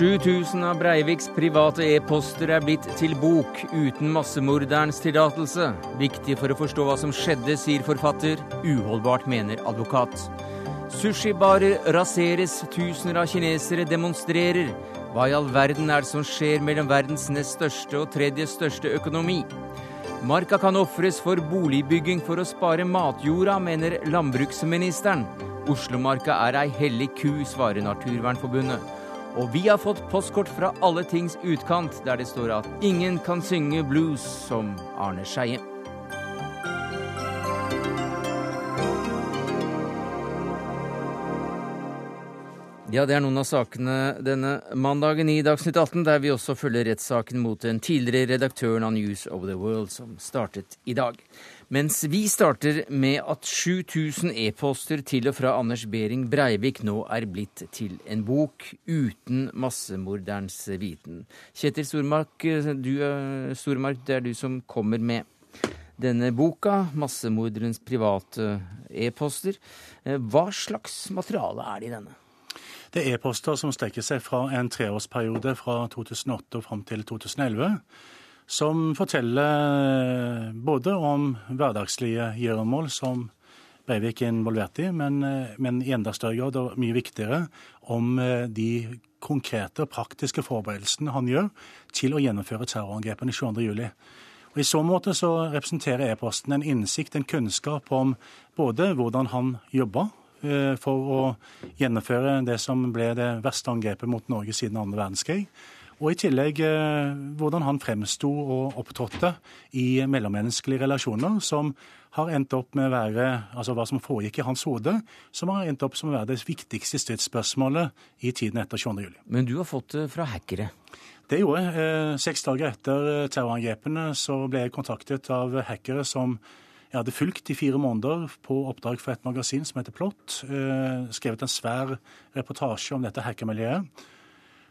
7000 av Breiviks private e-poster er blitt til bok uten massemorderens tillatelse. Viktig for å forstå hva som skjedde, sier forfatter. Uholdbart, mener advokat. Sushibarer raseres, tusener av kinesere demonstrerer. Hva i all verden er det som skjer mellom verdens nest største og tredje største økonomi? Marka kan ofres for boligbygging for å spare matjorda, mener landbruksministeren. Oslomarka er ei hellig ku, svarer Naturvernforbundet. Og vi har fått postkort fra alle tings utkant, der det står at ingen kan synge blues som Arne Skeie. Ja, det er noen av sakene denne mandagen i Dagsnytt 18, der vi også følger rettssaken mot den tidligere redaktøren av News of the World, som startet i dag. Mens vi starter med at 7000 e-poster til og fra Anders Behring Breivik nå er blitt til en bok uten massemorderens viten. Kjetil Stormark, du, Stormark, det er du som kommer med denne boka, 'Massemorderens private e-poster'. Hva slags materiale er det i denne? Det er e-poster som strekker seg fra en treårsperiode fra 2008 og fram til 2011 som forteller både om hverdagslige gjøremål som Breivik er involvert i, men, men, i enda større grad og mye viktigere om de konkrete og praktiske forberedelsene han gjør til å gjennomføre terrorangrepene 22.07. Og I så måte så representerer e-posten en innsikt, en kunnskap om både hvordan han jobba eh, for å gjennomføre det som ble det verste angrepet mot Norge siden andre verdenskrig, og i tillegg eh, hvordan han fremsto og opptrådte i mellommenneskelige relasjoner som har endt opp med å være altså hva som foregikk i hans hode, som har endt opp som å være det viktigste stridsspørsmålet i tiden etter 22. juli. Men du har fått det fra hackere? Det gjorde jeg. Eh, seks dager etter terrorangrepene så ble jeg kontaktet av hackere som jeg hadde fulgt i fire måneder på oppdrag for et magasin som heter Plott. Eh, skrevet en svær reportasje om dette hackermiljøet.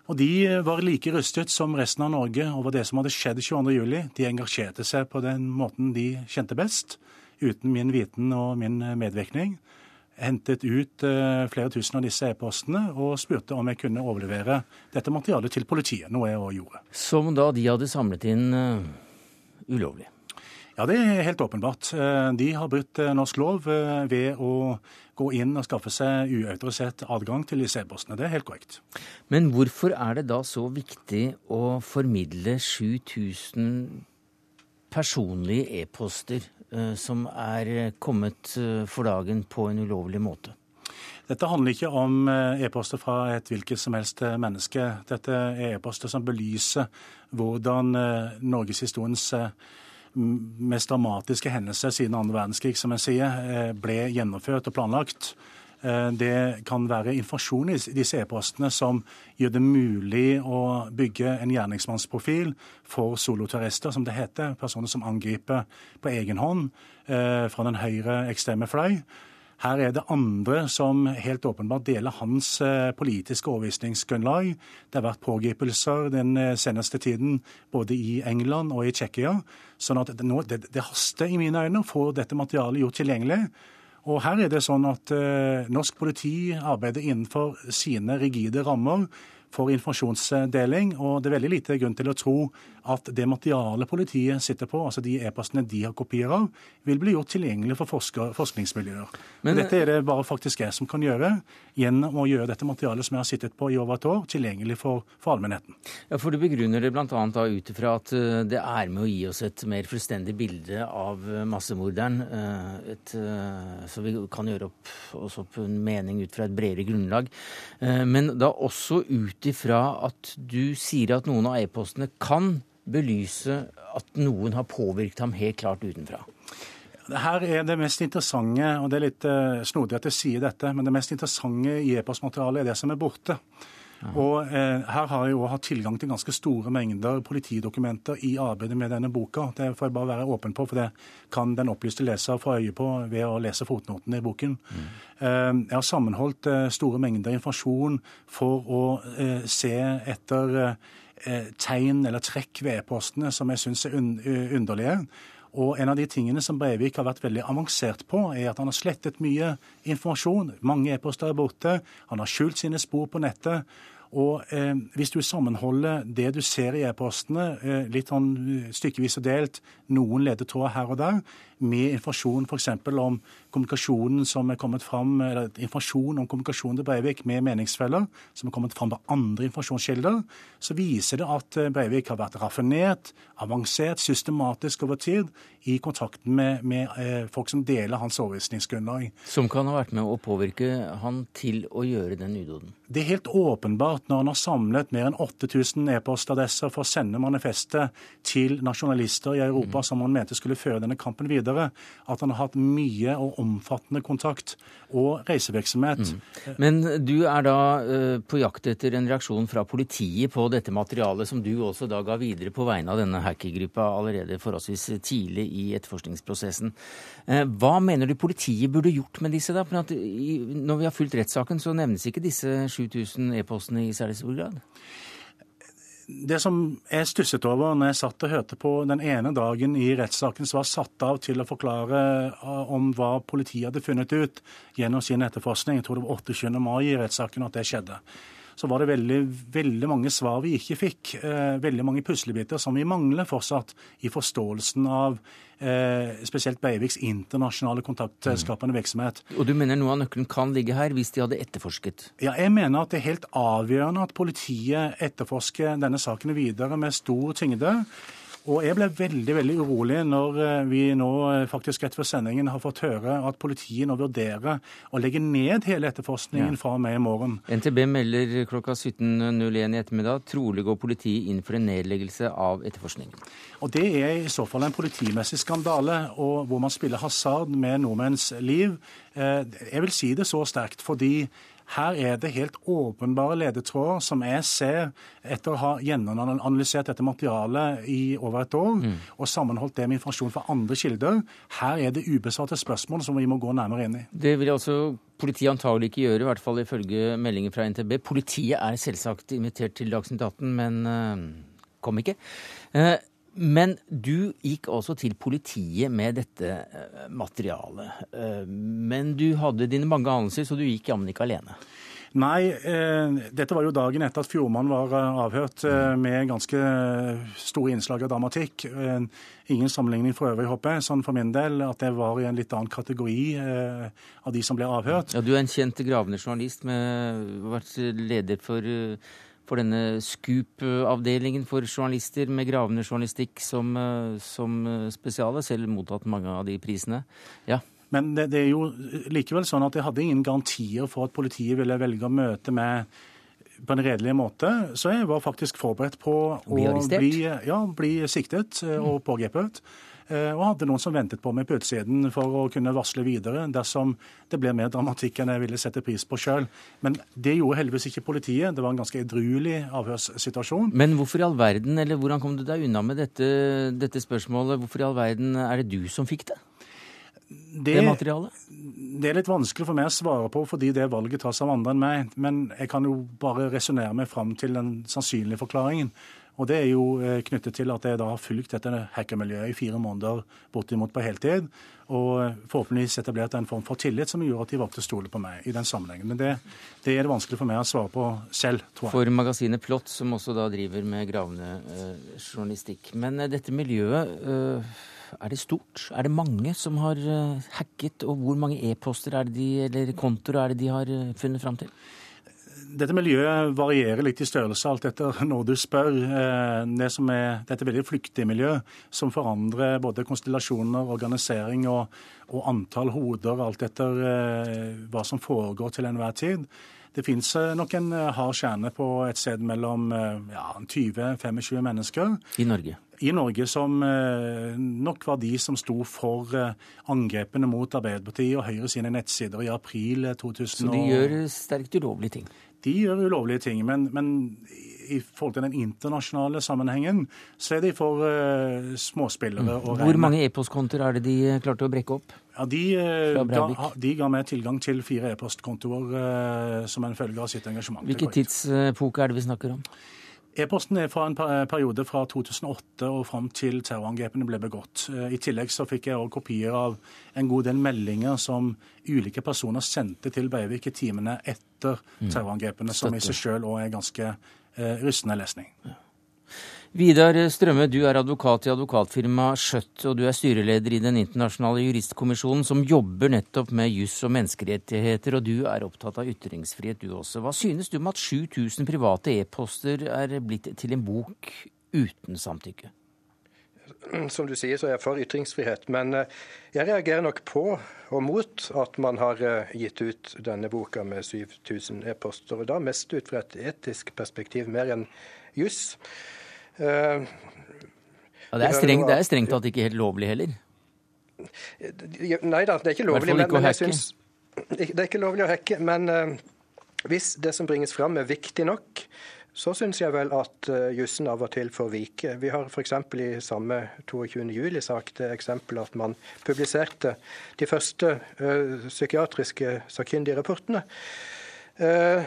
Og De var like rystet som resten av Norge over det som hadde skjedd 22.07. De engasjerte seg på den måten de kjente best, uten min viten og min medvirkning. Hentet ut eh, flere tusen av disse e-postene og spurte om jeg kunne overlevere dette materialet til politiet, noe jeg òg gjorde. Som da de hadde samlet inn ulovlig? Ja, det er helt åpenbart. Eh, de har brutt norsk lov ved å gå inn og skaffe seg uautorisert adgang til disse e-postene. Det er helt korrekt. Men hvorfor er det da så viktig å formidle 7000 personlige e-poster eh, som er kommet eh, for dagen på en ulovlig måte? Dette handler ikke om eh, e-poster fra et hvilket som helst menneske. Dette er e-poster som belyser hvordan norgeshistoriens mest dramatiske hendelser siden andre verdenskrig, som jeg sier, eh, ble gjennomført og planlagt. Eh, det kan være informasjon i disse e-postene som gjør det mulig å bygge en gjerningsmannsprofil for soloterrorister, som det heter. Personer som angriper på egen hånd eh, fra den høyre ekstreme fløy. Her er det andre som helt åpenbart deler hans eh, politiske overbevisningsgrunnlag. Det har vært pågripelser den eh, seneste tiden både i England og i Tsjekkia. Sånn at det, det, det haster i mine øyne å få dette materialet gjort tilgjengelig. Og her er det sånn at eh, norsk politi arbeider innenfor sine rigide rammer for informasjonsdeling. Og det er veldig lite grunn til å tro at det materialet politiet sitter på, altså de e-postene de har kopier av, vil bli gjort tilgjengelig for forsker, forskningsmiljøer. Men, dette er det bare faktisk jeg som kan gjøre, gjennom å gjøre dette materialet som jeg har sittet på i over et år, tilgjengelig for, for allmennheten. Ja, for Du begrunner det bl.a. ut ifra at eh, det er med å gi oss et mer fullstendig bilde av eh, massemorderen. Eh, et, så vi kan gjøre opp, oss opp en mening ut fra et bredere grunnlag. Men da også ut ifra at du sier at noen av e-postene kan belyse at noen har påvirket ham helt klart utenfra? Her er det mest interessante, og det er litt uh, snodig at jeg sier dette, men det mest interessante i e-postmaterialet er det som er borte. Og eh, Her har jeg jo hatt tilgang til ganske store mengder politidokumenter i arbeidet med denne boka. Det får jeg bare være åpen på, for det kan den opplyste leser få øye på ved å lese fotnotene i boken. Mm. Eh, jeg har sammenholdt eh, store mengder informasjon for å eh, se etter eh, tegn eller trekk ved e-postene som jeg syns er underlige. Og en av de tingene som Breivik har vært veldig avansert på, er at han har slettet mye informasjon. Mange e-poster er borte. Han har skjult sine spor på nettet. Og eh, Hvis du sammenholder det du ser i e-postene, eh, litt sånn eh, stykkevis og delt, noen ledetråder her og der, med informasjon f.eks. om kommunikasjonen som er kommet fram, eller informasjon om kommunikasjonen til Breivik med meningsfeller, som er kommet fram av andre informasjonskilder, så viser det at eh, Breivik har vært raffinert, avansert, systematisk over tid i kontakten med, med eh, folk som deler hans overbevisningsgrunnlag. Som kan ha vært med å påvirke han til å gjøre den udoden? Det er helt åpenbart når han har samlet mer enn 8000 e-postadresser for å sende manifestet til nasjonalister i Europa mm. som han mente skulle føre denne kampen videre at han har hatt mye og omfattende kontakt og reisevirksomhet. Mm. Men du er da uh, på jakt etter en reaksjon fra politiet på dette materialet, som du også da ga videre på vegne av denne hackergruppa allerede forholdsvis tidlig i etterforskningsprosessen. Uh, hva mener du politiet burde gjort med disse, da? Når vi har fulgt rettssaken, så nevnes ikke disse 7000 e-postene i særlig stor grad? Det som jeg stusset over når jeg satt og hørte på den ene dagen i rettssaken som var satt av til å forklare eh, om hva politiet hadde funnet ut gjennom sin etterforskning, jeg tror det var 28. mai i rettssaken at det skjedde, så var det veldig, veldig mange svar vi ikke fikk. Eh, veldig mange puslebiter som vi mangler fortsatt i forståelsen av eh, spesielt Breiviks internasjonale kontaktskapende virksomhet. Og du mener noe av nøkkelen kan ligge her, hvis de hadde etterforsket? Ja, jeg mener at det er helt avgjørende at politiet etterforsker denne saken videre med stor tyngde. Og jeg ble veldig veldig urolig når eh, vi nå faktisk faktisk etter sendingen har fått høre at politiet nå vurderer å legge ned hele etterforskningen ja. fra og med i morgen. NTB melder klokka 17.01 i ettermiddag trolig går politiet inn for en nedleggelse av etterforskningen. Og Det er i så fall en politimessig skandale, og hvor man spiller hasard med nordmenns liv. Eh, jeg vil si det så sterkt fordi her er det helt åpenbare ledetråder som jeg ser etter å ha gjennomanalysert dette materialet i over et år mm. og sammenholdt det med informasjon fra andre kilder. Her er det ubesvarte spørsmål som vi må gå nærmere inn i. Det vil altså politiet antagelig ikke gjøre, i hvert fall ifølge meldinger fra NTB. Politiet er selvsagt invitert til Dagsnytt 18, men uh, kom ikke. Men du gikk også til politiet med dette eh, materialet. Eh, men du hadde dine mange anelser, så du gikk jammen ikke alene? Nei, eh, dette var jo dagen etter at Fjordmann var eh, avhørt, eh, med ganske store innslag av dramatikk. Eh, ingen sammenligning for øvrig, håper jeg, sånn for min del, at det var i en litt annen kategori av de som ble avhørt. Ja, Du er en kjent gravende journalist, med vært leder for for denne Scoop-avdelingen for journalister med gravende journalistikk som, eh, som eh, spesiale, selv mottatt mange av de prisene. Ja. Men det, det, er jo likevel sånn at jeg hadde ingen garantier for at politiet ville velge å møte meg på en redelig måte. Så jeg var faktisk forberedt på å bli, ja, bli siktet eh, og pågrepet. Eh, og hadde noen som ventet på meg på utsiden for å kunne varsle videre dersom det ble mer dramatikk enn jeg ville sette pris på sjøl. Men det gjorde heldigvis ikke politiet. Det var en ganske edruelig avhørssituasjon. Men hvorfor i all verden, eller hvordan kom du deg unna med dette, dette spørsmålet? Hvorfor i all verden er det du som fikk det? Det, det, materialet? Det er litt vanskelig for meg å svare på, fordi det valget tas av andre enn meg. Men jeg kan jo bare resonnere meg fram til den sannsynlige forklaringen. Og Det er jo eh, knyttet til at jeg da har fulgt dette hackermiljøet i fire måneder bortimot på heltid. Og eh, forhåpentligvis etablert en form for tillit som gjorde at de valgte å stole på meg i den sammenhengen. Men det, det, er det vanskelig for meg å svare på selv, tror jeg. For magasinet Plott, som også da driver med gravende eh, journalistikk. Men uh, dette miljøet, eh, er det stort? Er det mange som har hacket? Og hvor mange e-poster er det de, eller kontoer er det de har funnet fram til? Dette miljøet varierer litt i størrelse alt etter når du spør. Eh, det som er, dette er veldig flyktig miljø som forandrer både konstellasjoner, organisering og, og antall hoder, alt etter eh, hva som foregår til enhver tid. Det fins eh, nok en hard kjerne på et sted mellom ja, 20-25 mennesker. I Norge? I Norge, som nok var de som sto for angrepene mot Arbeiderpartiet og Høyre sine nettsider i april 2000. Så de gjør sterkt ulovlige ting? De gjør ulovlige ting. Men, men, i forhold til den internasjonale sammenhengen, så er de for uh, småspillere. Mm. Hvor mange e-postkontoer er det de eh, klarte å brekke opp? Ja, de, ga, de ga meg tilgang til fire e-postkontoer uh, som en følge av sitt engasjement. Hvilken tidspok er det vi snakker om? E-posten er fra en periode fra 2008 og fram til terrorangrepene ble begått. I tillegg så fikk jeg også kopier av en god del meldinger som ulike personer sendte til Breivik i timene etter mm. terrorangrepene, som i seg sjøl òg er ganske eh, rystende lesning. Vidar Strømme, du er advokat i advokatfirmaet Skjøtt, og du er styreleder i Den internasjonale juristkommisjonen, som jobber nettopp med juss og menneskerettigheter, og du er opptatt av ytringsfrihet, du også. Hva synes du om at 7000 private e-poster er blitt til en bok uten samtykke? Som du sier, så er jeg for ytringsfrihet, men eh, jeg reagerer nok på og mot at man har eh, gitt ut denne boka med 7000 e-poster, og da mest ut fra et etisk perspektiv, mer enn juss. Uh, ja, det, er strengt, det er strengt tatt ikke helt lovlig heller? Nei da, det er ikke lovlig. Men, men jeg synes, det er ikke lovlig å hacke. Men uh, hvis det som bringes fram er viktig nok, så syns jeg vel at uh, jussen av og til får vike. Vi har f.eks. i samme 22.07-sak det eksempel at man publiserte de første uh, psykiatriske sakkyndigrapportene. Uh,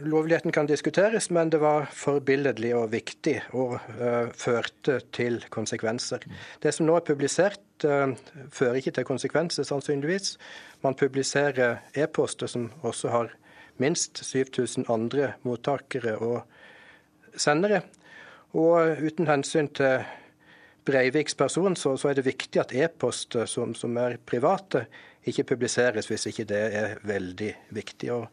Lovligheten kan diskuteres, men det var forbilledlig og viktig og uh, førte til konsekvenser. Det som nå er publisert, uh, fører ikke til konsekvenser, sannsynligvis. Man publiserer e-poster som også har minst 7000 andre mottakere og sendere. Og uten hensyn til Breiviks person, så, så er det viktig at e-poster som, som, er private, ikke publiseres hvis ikke det er veldig viktig. Og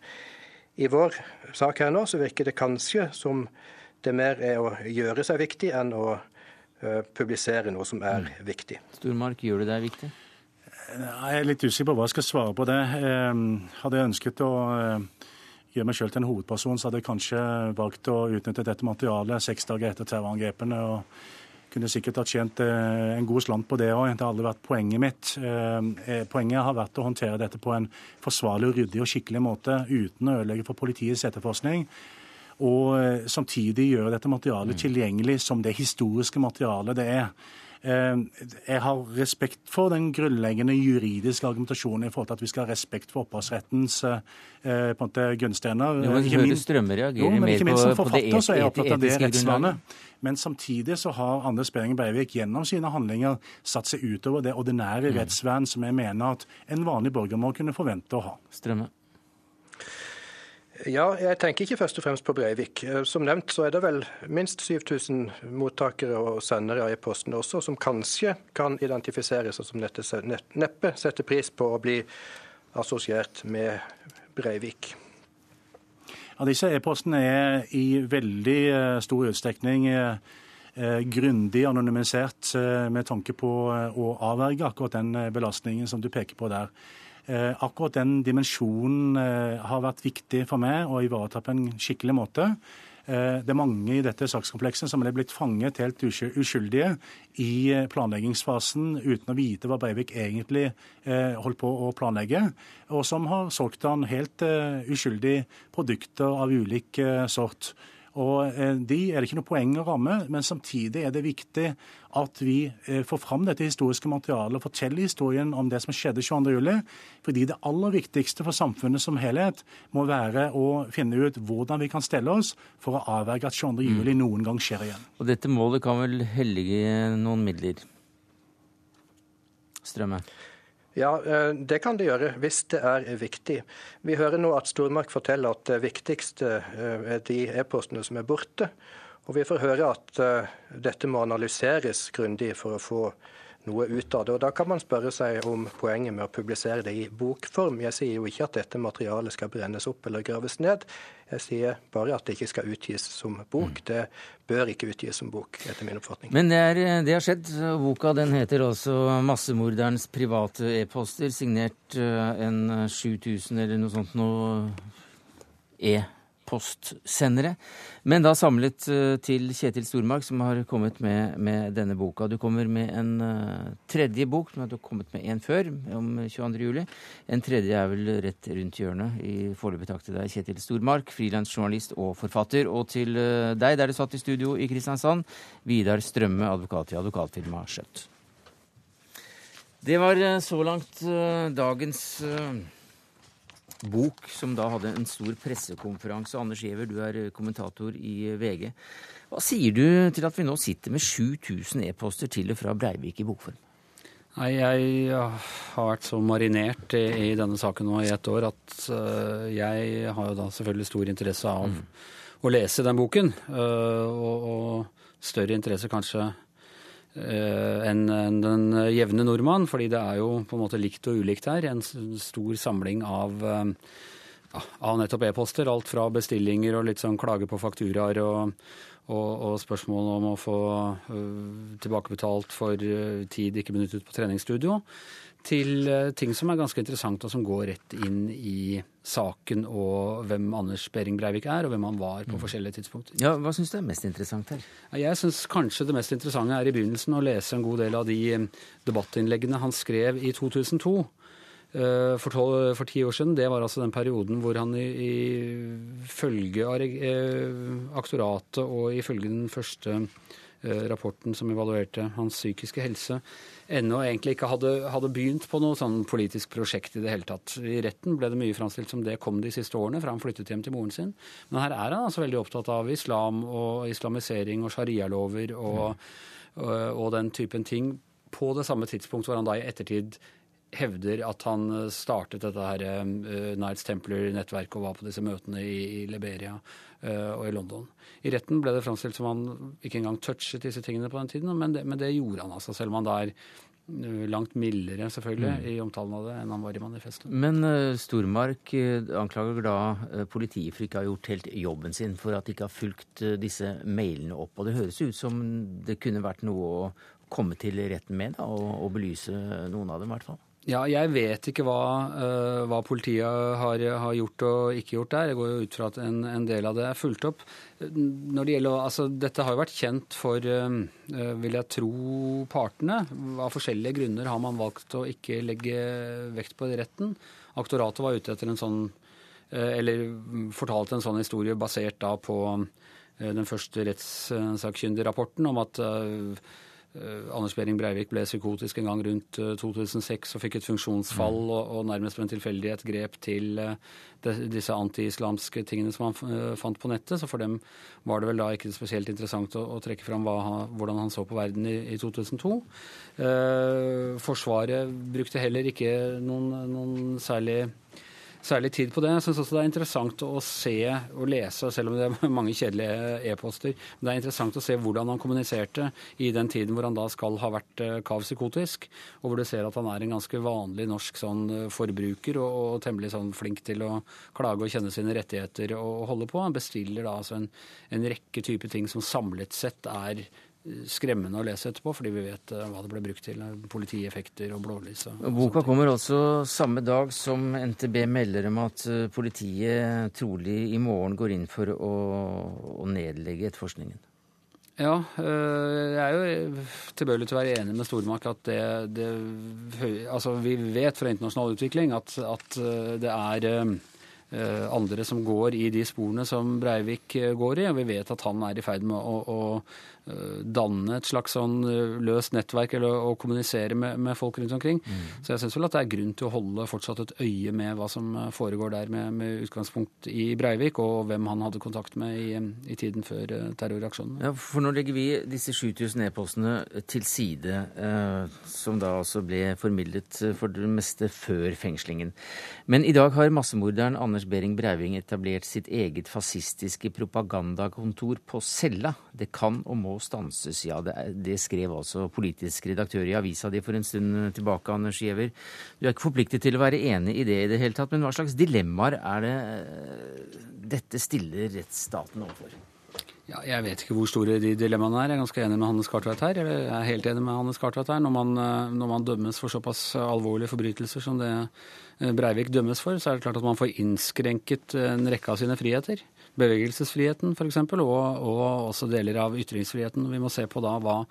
i vår sak her nå så virker det kanskje som det mer er å gjøre seg viktig enn å uh, publisere noe som er mm. viktig. Stormark, gjør du deg viktig? Jeg er litt usikker på hva jeg skal svare på det. Ehm, hadde jeg ønsket å eh, gjøre meg sjøl til en hovedperson, så hadde jeg kanskje valgt å utnytte dette materialet seks dager etter terrorangrepene. og kunne sikkert ha tjent eh, en god slant på det òg. Det har aldri vært poenget mitt. Eh, eh, poenget har vært å håndtere dette på en forsvarlig, ryddig og skikkelig måte uten å ødelegge for politiets etterforskning. Og samtidig gjøre dette materialet mm. tilgjengelig som det historiske materialet det er. Eh, jeg har respekt for den grunnleggende juridiske argumentasjonen i forhold til at vi skal ha respekt for opphavsrettens eh, måte grunnsteiner. Jo, men Høyre Strømme reagerer mer på, det rettsvernet. Men samtidig så har Anders Behring Breivik gjennom sine handlinger satt seg utover det ordinære mm. rettsvern som jeg mener at en vanlig borger må kunne forvente å ha. Strømme. Ja, jeg tenker ikke først og fremst på Breivik. Eh, som nevnt så er det vel minst 7000 mottakere og sendere av e-posten også, som kanskje kan identifiseres, og som neppe setter pris på å bli assosiert med Breivik. Ja, disse e-postene er i veldig eh, stor utstrekning eh, grundig anonymisert med tanke på å avverge akkurat den belastningen som du peker på der. Eh, akkurat den dimensjonen eh, har vært viktig for meg å ivareta på en skikkelig måte. Eh, det er mange i dette sakskomplekset som er blitt fanget helt uskyldige i planleggingsfasen uten å vite hva Breivik egentlig holdt på å planlegge, og som har solgt han helt uskyldige produkter av ulik sort. Og eh, De er det ikke noe poeng å ramme, men samtidig er det viktig at vi eh, får fram dette historiske materialet og forteller historien om det som skjedde 22.07. Fordi det aller viktigste for samfunnet som helhet må være å finne ut hvordan vi kan stelle oss for å avverge at 22.07. Mm. noen gang skjer igjen. Og dette målet kan vel hellige noen midler? Strømme? Ja, eh, det kan det gjøre, hvis det er viktig. Vi hører nå at Stormark forteller at det viktigste eh, er de e-postene som er borte. Og vi får høre at eh, dette må analyseres grundig for å få noe ut av det. Og Da kan man spørre seg om poenget med å publisere det i bokform. Jeg sier jo ikke at dette materialet skal brennes opp eller graves ned. Jeg sier bare at det ikke skal utgis som bok. Mm. Det bør ikke utgis som bok, etter min oppfatning. Men det, er, det har skjedd. Boka den heter også 'Massemorderens private e-poster', signert eh, en 7000 eller noe sånt noe e-poster postsendere. Men da samlet eh, til Kjetil Stormark, som har kommet med, med denne boka. Du kommer med en uh, tredje bok, du har kommet med en før, om 22. juli. En tredje er vel rett rundt hjørnet. I Foreløpig takk til deg, Kjetil Stormark, frilansjournalist og forfatter. Og til uh, deg, der du satt i studio i Kristiansand, Vidar Strømme, advokat i advokatfirmaet Skjøtt. Det var så langt dagens bok, som da hadde en stor pressekonferanse. Anders Giæver, du er kommentator i VG. Hva sier du til at vi nå sitter med 7000 e-poster til og fra Breivik i bokform? Nei, Jeg har vært så marinert i denne saken nå i ett år at uh, jeg har jo da selvfølgelig stor interesse av mm. å lese den boken. Uh, og, og, større interesse kanskje enn en den jevne nordmann, fordi det er jo på en måte likt og ulikt her. En stor samling av av nettopp e-poster. Alt fra bestillinger og litt sånn klage på fakturaer og, og, og spørsmål om å få uh, tilbakebetalt for tid ikke benyttet på treningsstudio, til uh, ting som er ganske interessant, og som går rett inn i saken og hvem Anders Behring Breivik er, og hvem han var på mm. forskjellige tidspunkter. Ja, Hva syns du er mest interessant her? Jeg syns kanskje det mest interessante er i begynnelsen å lese en god del av de debattinnleggene han skrev i 2002 Eh, for, tolv, for, ti år siden. Det var altså den perioden hvor han ifølge eh, aktoratet og ifølge den første eh, rapporten som evaluerte hans psykiske helse, ennå egentlig ikke hadde, hadde, begynt på noe sånn politisk prosjekt i det hele tatt. I retten ble det mye framstilt som det kom de siste årene, fra han flyttet hjem til moren sin. Men her er han altså veldig opptatt av islam og islamisering og sharialover og, mm. og, og den typen ting på det samme tidspunkt hvor han da i ettertid hevder at han startet dette her uh, Knights Templar-nettverket og var på disse møtene i, i Liberia og i London. I retten ble det framstilt som han ikke engang touchet disse tingene på den tiden, men det, men det gjorde han altså, selv om han da er langt mildere selvfølgelig mm. i omtalen av det enn han var i manifestet. Men uh, Stormark anklager da uh, politiet for ikke å ha gjort helt jobben sin, for at de ikke har fulgt uh, disse mailene opp. Og det høres ut som det kunne vært noe å komme til retten med da, og, og belyse noen av dem i hvert fall. Ja, jeg vet ikke hva, uh, hva politiet har, har, gjort og ikke gjort der. Jeg går jo ut fra at en, en, del av det er fulgt opp. Når det gjelder, altså, dette har jo vært kjent for, uh, vil jeg tro, partene. Av forskjellige grunner har man valgt å ikke legge vekt på retten. Aktoratet var ute etter en sånn, eller fortalte en sånn historie basert da på den første rettssakkyndigrapporten om at Eh, Anders Behring Breivik ble psykotisk en gang rundt 2006 eh, og fikk et funksjonsfall mm. og, og, nærmest ved en tilfeldighet grep til uh, de, disse anti-islamske tingene som han fant på nettet. Så for dem var det vel da ikke spesielt interessant å, å trekke fram hva, hvordan han så på verden i, i 2002. Eh, forsvaret brukte heller ikke noen, noen særlig særlig tid på det. Jeg syns også det er interessant å se og lese, selv om det er mange kjedelige e-poster, men det er interessant å se hvordan han kommuniserte i den tiden hvor han da skal ha vært eh, kav psykotisk, og hvor du ser at han er en ganske vanlig norsk sånn eh, forbruker og, og temmelig sånn flink til å klage og kjenne sine rettigheter og holde på. Han bestiller da altså en, en rekke typer ting som samlet sett er skremmende å lese etterpå, fordi vi vet uh, hva det ble brukt til. Politieffekter og blålys. Og, Boka kommer også samme dag som NTB melder om at uh, politiet trolig i morgen går inn for å, å nedlegge etterforskningen. Ja, jeg er jo tilbøyelig til å være enig med Stormark at det, det Altså, vi vet fra internasjonal utvikling at, at det er andre som går i de sporene som Breivik går i, og vi vet at han er i ferd med å, å Eh, danne et slags sånn eh, løst nettverk eller å kommunisere med, med folk rundt omkring. Mm. Så jeg syns vel at det er grunn til å holde fortsatt et øye med hva som eh, foregår der, med, med utgangspunkt i Breivik, og hvem han hadde kontakt med i, i tiden før terroraksjonen. Ja, for nå legger vi disse 7000 e-postene til side, eh, som da altså ble formidlet for det meste før fengslingen. Men i dag har massemorderen Anders Behring Breiving etablert sitt eget fascistiske propagandakontor på cella. Det kan og må stanses. Ja, det, det, skrev altså politisk redaktør i avisa di for en stund tilbake, Anders Giæver. Du er ikke forpliktet til å være enig i det i det hele tatt, men hva slags dilemmaer er det eh, dette stiller rettsstaten overfor? Ja, jeg vet ikke hvor store de dilemmaene er. Jeg er ganske enig med Hannes Kartveit her. Jeg er helt enig med Hannes Kartveit her. Når man, eh, når man dømmes for såpass alvorlige forbrytelser som det eh, Breivik dømmes for, så er det klart at man får innskrenket en rekke av sine friheter bevegelsesfriheten f.eks., og, og også deler av ytringsfriheten. Vi må se på da hva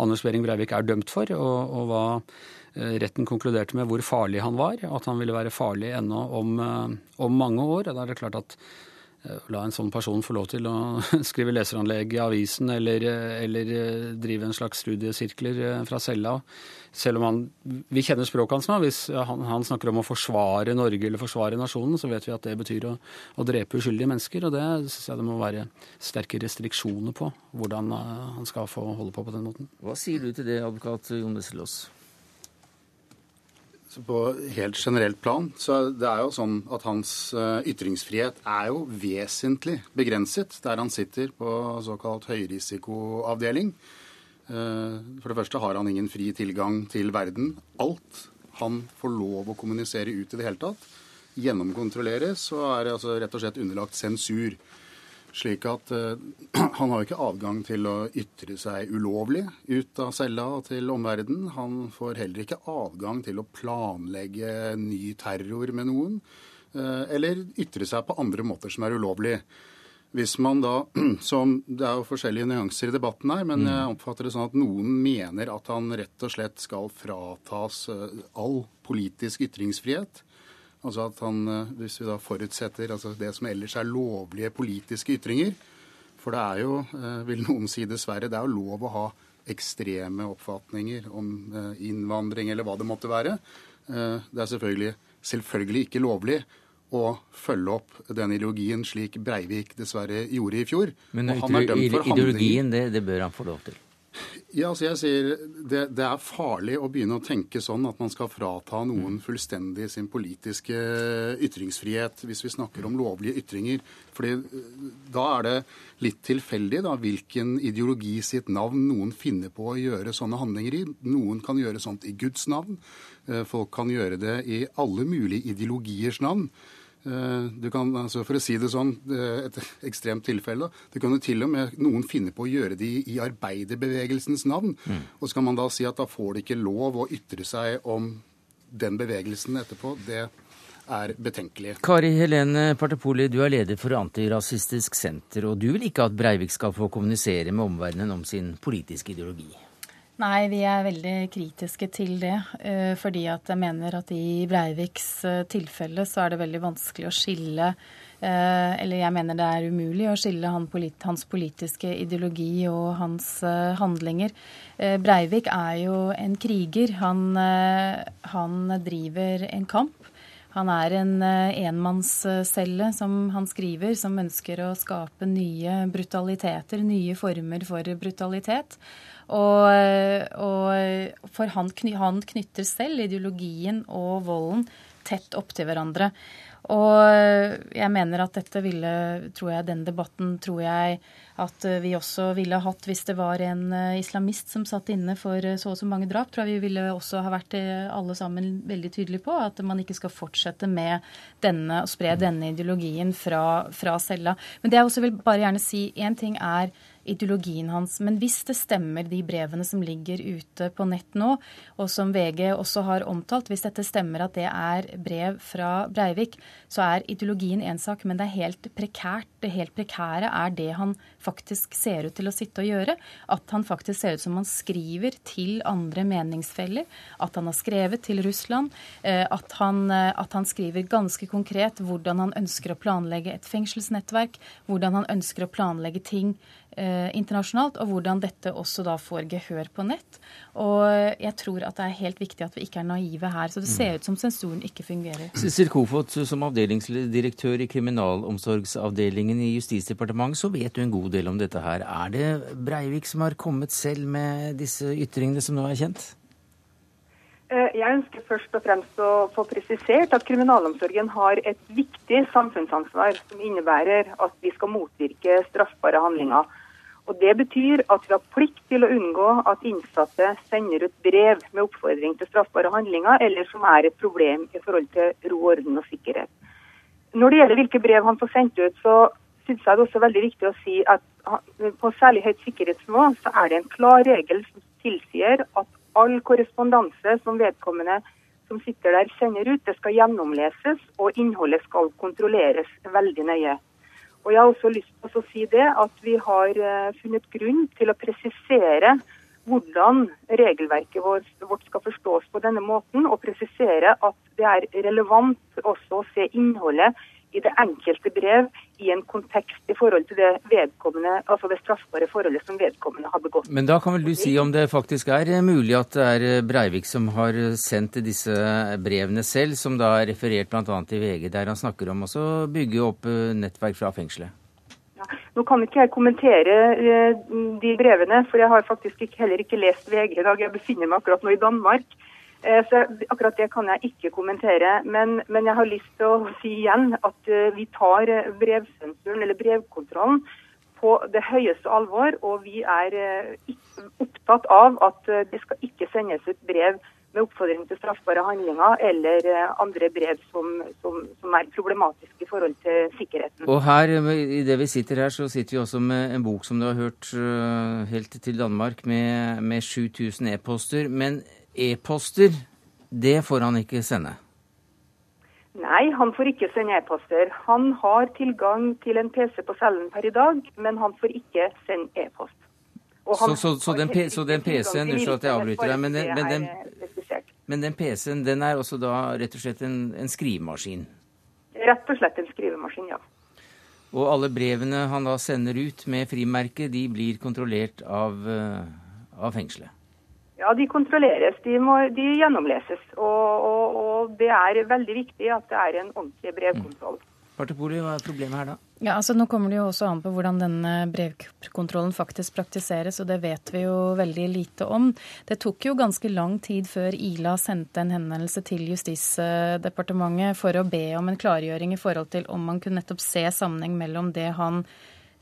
Anders Behring Breivik er dømt for, og, og hva eh, retten konkluderte med hvor farlig han var, at han ville være farlig ennå om, eh, om mange år. da er det klart at la en sånn person få lov til å skrive leseranlegg i avisen eller, eller drive en slags studiesirkler fra cella. Selv om han, vi kjenner språket hans nå. Hvis han, han, snakker om å forsvare Norge eller forsvare nasjonen, så vet vi at det betyr å, å drepe uskyldige mennesker. Og det syns jeg det må være sterke restriksjoner på, hvordan han skal få holde på på den måten. Hva sier du til det, advokat Jon Wesselås? På helt generelt plan så det er jo sånn at hans eh, ytringsfrihet er jo vesentlig begrenset der han sitter på såkalt høyrisikoavdeling. Eh, for det første har han ingen fri tilgang til verden. Alt han får lov å kommunisere ut i det hele tatt, gjennomkontrolleres og er altså rett og slett underlagt sensur. Slik at uh, han har jo ikke adgang til å ytre seg ulovlig ut av cella til omverdenen. Han får heller ikke adgang til å planlegge ny terror med noen. Uh, eller ytre seg på andre måter som er ulovlig. Hvis man da, som Det er jo forskjellige nyanser i debatten her, men mm. jeg oppfatter det sånn at noen mener at han rett og slett skal fratas uh, all politisk ytringsfrihet. Altså at han, eh, Hvis vi da forutsetter altså det som ellers er lovlige politiske ytringer For det er jo, eh, vil noen si dessverre, det er jo lov å ha ekstreme oppfatninger om eh, innvandring eller hva det måtte være. Det er selvfølgelig, selvfølgelig ikke lovlig å følge opp den ideologien slik Breivik dessverre gjorde i fjor. Men ideologien, det, det bør han få lov til? Ja, altså jeg sier det, det, er farlig å begynne å tenke sånn at man skal frata noen fullstendig sin politiske ytringsfrihet hvis vi snakker om lovlige ytringer. Fordi eh, da er det litt tilfeldig da, hvilken ideologi sitt navn noen finner på å gjøre sånne handlinger i. Noen kan gjøre sånt i Guds navn. Eh, folk kan gjøre det i alle mulige ideologiers navn. Eh, du kan, altså For å si det sånn, et ekstremt tilfelle. Det kan jo til og med noen finne på å gjøre det i arbeiderbevegelsens navn. Mm. Og så kan man da si at da får de ikke lov å ytre seg om den bevegelsen etterpå. Det er betenkelig. Kari Helene Partepoli, du er leder for Antirasistisk Senter, og du vil ikke at Breivik skal få kommunisere med omverdenen om sin politiske ideologi? Nei, vi er veldig kritiske til det. Eh, fordi at jeg mener at i Breiviks eh, tilfelle så er det veldig vanskelig å skille eh, Eller jeg mener det er umulig å skille hans politiske ideologi og hans handlinger. Breivik er jo en kriger. Han, han driver en kamp. Han er en enmannscelle, som han skriver, som ønsker å skape nye brutaliteter, nye former for brutalitet. Og, og for han, han, knytter selv ideologien og volden tett opp til hverandre. Og jeg mener at dette ville, tror jeg, den debatten tror jeg at vi også ville hatt hvis det var en eh, islamist som satt inne for eh, så og så mange drap. Tror jeg vi ville også ha vært eh, alle sammen veldig tydelige på at man ikke skal fortsette med denne, å spre denne ideologien fra, fra cella. Men det jeg også vil bare gjerne si, én ting er ideologien hans. Men hvis det stemmer, de brevene som ligger ute på nett nå, og som VG også har omtalt, hvis dette stemmer at det er brev fra Breivik, så er ideologien én sak, men det er helt prekært. Det helt prekære er det han faktisk ser ut til å sitte og gjøre. At han faktisk ser ut som han skriver til andre meningsfeller. At han har skrevet til Russland. Eh, at han, eh, at han skriver ganske konkret hvordan han ønsker å planlegge et fengselsnettverk. Hvordan han ønsker å planlegge ting eh, internasjonalt, og hvordan dette også da får gehør på nett. Og jeg tror at det er helt viktig at vi ikke er naive her. Så det ser ut som sensuren ikke fungerer. Sissel Kofot, som avdelingsdirektør i kriminalomsorgsavdelingen i Justisdepartementet, så vet du en god del om dette her. Er det Breivik som har kommet selv med disse ytringene som nå er kjent? Eh, jeg ønsker først og fremst å få presisert at kriminalomsorgen har et viktig samfunnsansvar som innebærer at vi skal motvirke straffbare handlinger. Og Det betyr at vi har plikt til å unngå at innsatte sender ut brev med oppfordring til straffbare handlinger, eller som er et problem i forhold til ro, orden og sikkerhet. Når det gjelder hvilke brev han får sendt ut, så syns jeg det også er veldig viktig å si at på særlig høyt sikkerhetsnivå så er det en klar regel som tilsier at all korrespondanse som vedkommende som sitter der sender ut, det skal gjennomleses, og innholdet skal kontrolleres veldig nøye. Og Jeg har også lyst til å si det at vi har eh, funnet grunn til å presisere hvordan regelverket vårt skal forstås på denne måten, og presisere at det er relevant også å se innholdet i det enkelte brev i en kontekst i forhold til det vedkommende, altså det straffbare forholdet som vedkommende har begått. Men da kan vel du si om det faktisk er mulig at det er Breivik som har sendt disse brevene selv, som da er referert bl.a. i VG, der han snakker om å bygge opp nettverk fra fengselet? Ja, nå kan ikke jeg kommentere eh, de brevene, for jeg har faktisk heller ikke lest VG i dag. Jeg befinner meg akkurat nå i Danmark. Eh, så akkurat det kan jeg ikke kommentere. Men, men jeg har lyst til å si igjen at eh, vi tar brevsensuren, eller brevkontrollen, på det høyeste alvor. Og vi er opptatt av at det skal ikke sendes ut brev med oppfordring til straffbare handlinger eller eh, andre brev som, som, som, er problematiske i forhold til sikkerheten. Og her, i det vi sitter her, så sitter vi også med en bok som du har hørt eh, helt til Danmark, med, med 7000 e-poster. Men e-poster, det får han ikke sende? Nei, han får ikke sende e-poster. Han har tilgang til en PC på cellen per i dag, men han får ikke sende e-post. Så, så, så, den, den PC-en Unnskyld at jeg avbryter deg, men den, men den, men den PC-en den er også da rett og slett en, en, skrivemaskin? Rett og slett en skrivemaskin, ja. Og alle brevene han da sender ut med frimerke, de blir kontrollert av, uh, av fengselet? Ja, de kontrolleres. De, må, de gjennomleses. Og, og, og, det er veldig viktig at det er en ordentlig brevkontroll. Mm. Partipoli, hva er problemet her da? Ja, altså Nå kommer det jo også an på hvordan denne brevkontrollen faktisk praktiseres, og det vet vi jo veldig lite om. Det tok jo ganske lang tid før Ila sendte en henvendelse til Justisdepartementet for å be om en klargjøring i forhold til om man kunne nettopp se sammenheng mellom det han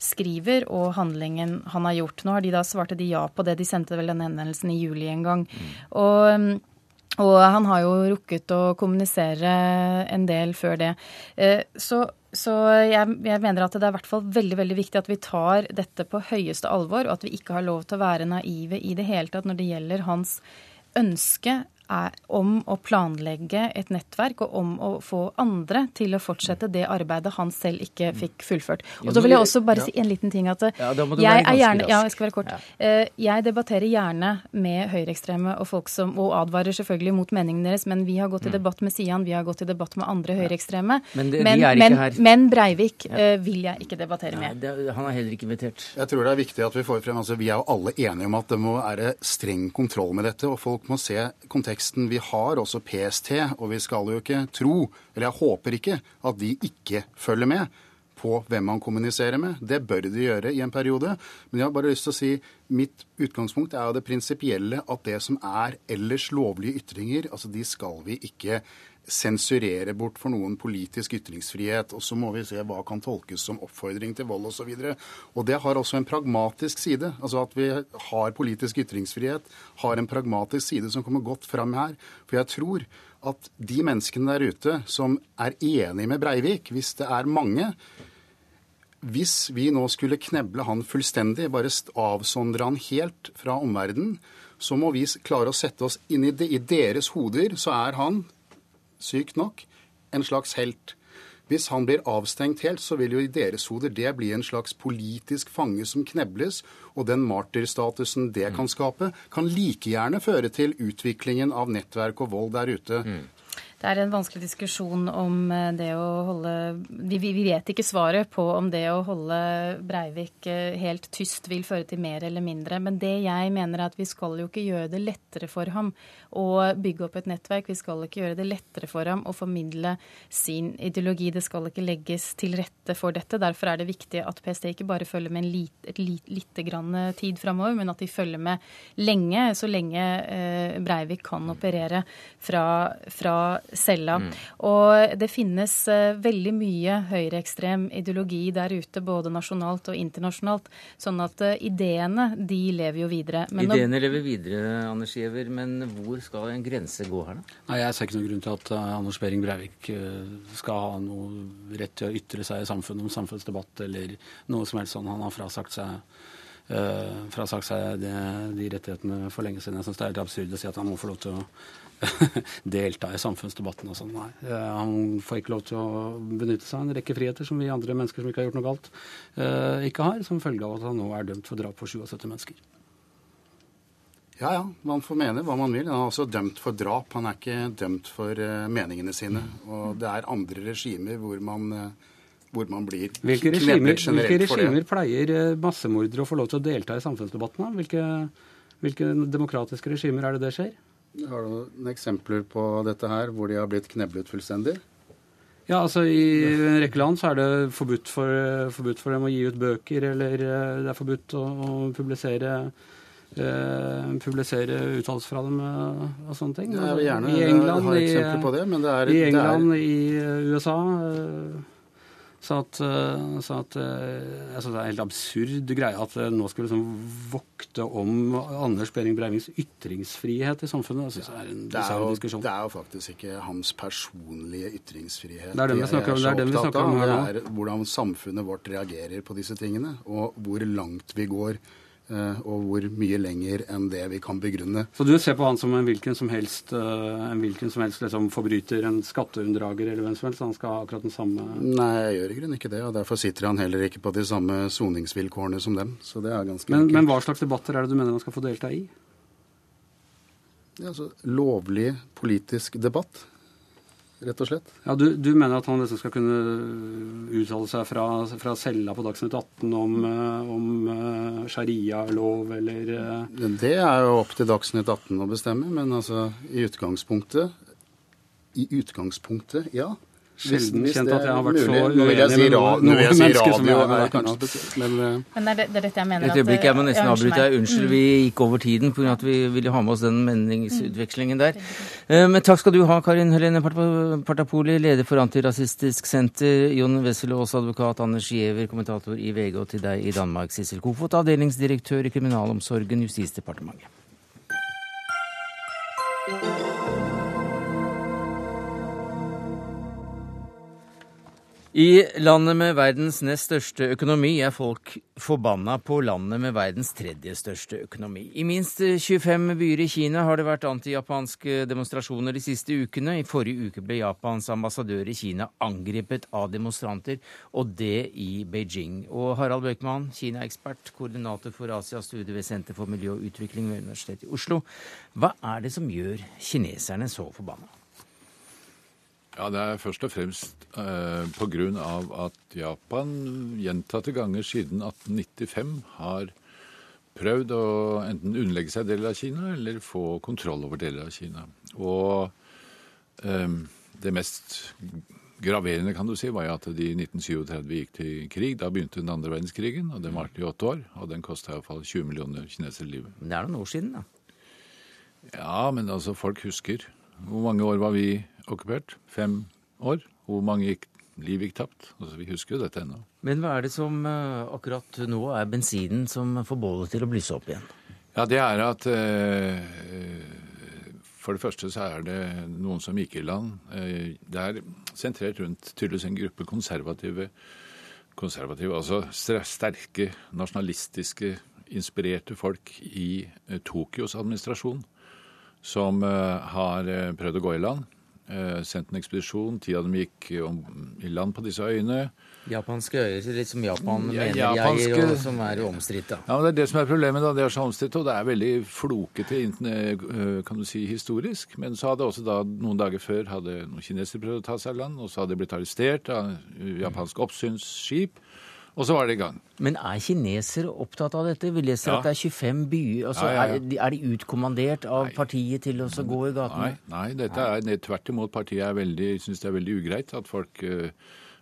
skriver og handlingen han har gjort. Nå har de da svarte de ja på det. De sendte vel den henvendelsen i juli en gang. Mm. Og og han har jo rukket å kommunisere en del før det. Eh, så, så jeg, jeg, mener at det er i hvert fall veldig veldig viktig at vi tar dette på høyeste alvor, og at vi ikke har lov til å være naive i det hele tatt når det gjelder hans ønske er om å planlegge et nettverk og om å få andre til å fortsette det arbeidet han selv ikke fikk fullført. Og så vil jeg også bare si en liten ting at jeg er gjerne Ja, jeg skal være kort. Eh, jeg debatterer gjerne med høyreekstreme og folk som Og advarer selvfølgelig mot meningene deres, men vi har gått i mm. debatt med Sian, vi har gått i debatt med andre høyreekstreme. Men, men, men, men, Breivik uh, vil jeg ikke debattere med. Han er heller ikke invitert. Jeg tror det er viktig at vi får frem altså Vi er jo alle enige om at det må være streng kontroll med dette, og folk må se konteksten konteksten. Vi har også PST, og vi skal jo ikke tro, eller jeg håper ikke, at de ikke følger med på hvem man kommuniserer med. Det bør de gjøre i en periode. Men jeg har bare lyst til å si mitt utgangspunkt er jo det prinsipielle at det som er ellers lovlige ytringer, altså de skal vi ikke sensurere bort for noen politisk ytringsfrihet. Og så må vi se hva kan tolkes som oppfordring til vold osv. Og, så og det har også en pragmatisk side. Altså at vi har politisk ytringsfrihet, har en pragmatisk side som kommer godt fram her. For jeg tror at de menneskene der ute som er enig med Breivik, hvis det er mange, hvis vi nå skulle kneble han fullstendig, bare avsondre han helt fra omverdenen, så må vi klare å sette oss inn i, det. I deres hoder så er han sykt nok, en slags helt. Hvis han blir avstengt helt, så vil jo i deres hoder det bli en slags politisk fange som knebles, og den martyrstatusen det kan skape, kan like gjerne føre til utviklingen av nettverk og vold der ute. Mm. Det er en vanskelig diskusjon om eh, det å holde vi, vi, vet ikke svaret på om det å holde Breivik eh, helt tyst vil føre til mer eller mindre. Men det jeg mener er at vi skal jo ikke gjøre det lettere for ham å bygge opp et nettverk. Vi skal ikke gjøre det lettere for ham å formidle sin ideologi. Det skal ikke legges til rette for dette. Derfor er det viktig at PST ikke bare følger med en lite, et lit, lite grann tid framover, men at de følger med lenge, så lenge eh, Breivik kan operere fra, fra cella. Mm. Og det finnes uh, veldig mye høyreekstrem ideologi der ute, både nasjonalt og internasjonalt. Sånn at ideene, de lever jo videre. Men ideene lever videre, Anders Giæver, men hvor skal en grense gå her, da? Nei, Jeg ser ikke noen grunn til at uh, Anders Behring Breivik skal ha noe rett til å ytre seg i samfunnet om samfunnsdebatt eller noe som helst sånn. Han har frasagt seg Uh, frasagt seg de, de rettighetene for lenge siden. Jeg syns det er helt absurd å si at han må få lov til å delta i samfunnsdebatten og sånn. Nei. Han får ikke lov til å benytte seg av en rekke friheter som vi andre mennesker som ikke har gjort noe galt, uh, ikke har, som følge av at han nå er dømt for drap på 77 mennesker. Ja, ja. Man får mene hva man vil. Han er også dømt for drap. Han er ikke dømt for uh, meningene sine. Og det er andre regimer hvor man, uh, hvor man blir hvilke regimer, hvilke regimer pleier uh, massemordere å få lov til å delta i samfunnsdebatten? Hvilke, hvilke demokratiske regimer er det det skjer? Har du noen eksempler på dette her, hvor de har blitt kneblet fullstendig? Ja, altså I en rekke land så er det forbudt for, forbudt for dem å gi ut bøker, eller det er forbudt å, å publisere eh, publisere uttalelser fra dem eh, og sånne ting. Jeg vil gjerne I England, ha eksempler på det, men det er I England, i eh, USA sa at, sa at altså Det er en helt absurd greie at nå skal vi liksom vokte om Anders Behring Breivings ytringsfrihet i samfunnet. Det er, det, er jo, det er jo faktisk ikke hans personlige ytringsfrihet. Det er den vi snakker om, det er om her. Det er hvordan samfunnet vårt reagerer på disse tingene, og hvor langt vi går og hvor mye lenger enn det vi kan begrunne. Så du ser på han som en hvilken som helst, eh, en hvilken som helst liksom, forbryter, en skatteunndrager eller hvem som helst? Han skal ha akkurat den samme Nei, jeg gjør i grunnen ikke det. og Derfor sitter han heller ikke på de samme soningsvilkårene som dem. Så det er ganske men, men hva slags debatter er det du mener man skal få delta i? Ja, altså, lovlig politisk debatt rett og slett. Ja, Du, du mener at han liksom skal kunne uttale seg fra, fra cella på Dagsnytt 18 om, eh, om uh, sharia-lov eller. Det er jo opp til Dagsnytt 18 å bestemme, men altså i utgangspunktet I utgangspunktet, ja. Sjelden kjent at jeg har vært så uenig med noen, noen mennesker som jeg har vært Men, men det, er, det er dette jeg mener Et øyeblikk, jeg må nesten avbryte deg. Unnskyld, vi gikk over tiden pga. at vi ville ha med oss den meningsutvekslingen der. Eh, men takk skal du ha, Karin Helene Partapoli, leder for Antirasistisk Senter, Jon Wesselås, advokat, Anders Giæver, kommentator i VG, og til deg i Danmark, Sissel Kofot, avdelingsdirektør i Kriminalomsorgen, Justisdepartementet. I landet med verdens nest største økonomi er folk forbanna på landet med verdens tredje største økonomi. I minst 25 byer i Kina har det vært antijapanske demonstrasjoner de siste ukene. I forrige uke ble Japans ambassadør i Kina angrepet av demonstranter, og det i Beijing. Og Harald Bøkman, Kina-ekspert, koordinator for Asia-studiet ved Senter for miljø og utvikling ved Universitetet i Oslo. Hva er det som gjør kineserne så forbanna? Ja, Det er først og fremst eh, pga. at Japan gjentatte ganger siden 1895 har prøvd å enten underlegge seg deler av Kina eller få kontroll over deler av Kina. Og eh, det mest graverende kan du si, var jo at de i 1937 gikk til krig. Da begynte den andre verdenskrigen, og den varte i åtte år. Og den kosta iallfall 20 millioner kinesere livet. Men det er noen år siden, da? Ja, men altså, folk husker. Hvor mange år var vi okkupert. Fem år. Hvor mange gikk, liv gikk tapt. Altså, vi husker jo dette ennå. Men hva er det som uh, akkurat nå er bensinen som får bålet til å blysse opp igjen? Ja, det er at uh, for det første så er det noen som gikk i land. Uh, det er sentrert rundt tydeligvis en gruppe konservative, konservative altså sterke, nasjonalistiske, inspirerte folk i Tokyos administrasjon som har prøvd å gå i land. Eh, sendt en ekspedisjon. Ti av dem gikk om, i land på disse øyene. Japanske øyer, litt som Japan ja, mener japanske... jeg, og som er omstridt. Ja, men det er det som er problemet. da, Det er så omstridt, og det er veldig flokete eh, kan du si, historisk. Men så hadde også da, noen dager før hadde noen kinesere prøvd å ta seg i land, og så hadde de blitt arrestert av japansk oppsynsskip. Og så var det i gang. Men er kinesere opptatt av dette? Vi leser ja. at det er 25 byer. Altså, ja, ja, er, de, er, de utkommandert av nei. partiet til å gå i gatene? Nei, nei, dette er tvert imot. Partiet syns det er veldig ugreit at folk uh,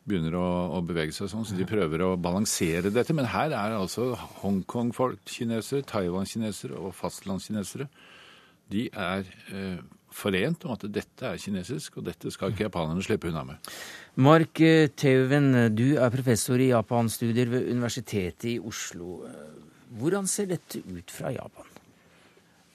begynner å, å, bevege seg sånn. Så de prøver å balansere dette. Men her er altså Hongkong-folk, kinesere, Taiwan-kinesere og fastlandskinesere. De er uh, forent om at dette er kinesisk, og dette skal ikke japanerne slippe unna med. Mark Teuven, du er professor i japanstudier ved Universitetet i Oslo. Hvordan ser dette ut fra Japan?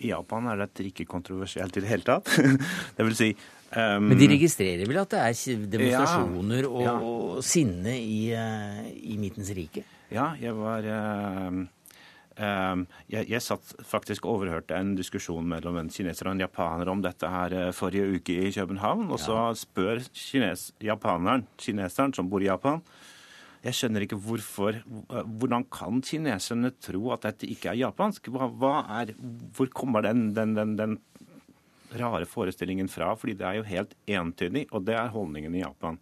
I Japan er dette ikke kontroversielt i det hele tatt. det vil si um, Men de registrerer vel at det er demonstrasjoner ja, og, ja. og, sinne i, uh, i Midtens rike? Ja, jeg var Ehm, jeg, jeg satt faktisk og overhørte en diskusjon mellom en kineser og en japaner om dette her eh, forrige uke i København. Og så spør kines, japaneren, kineseren som bor i Japan, Jeg skjønner ikke hvorfor Hvordan kan kineserne tro at dette ikke er japansk? Hva, hva er, hvor kommer den, den, den, den, rare forestillingen fra? Fordi det er jo helt entydig, og det er holdningen i Japan.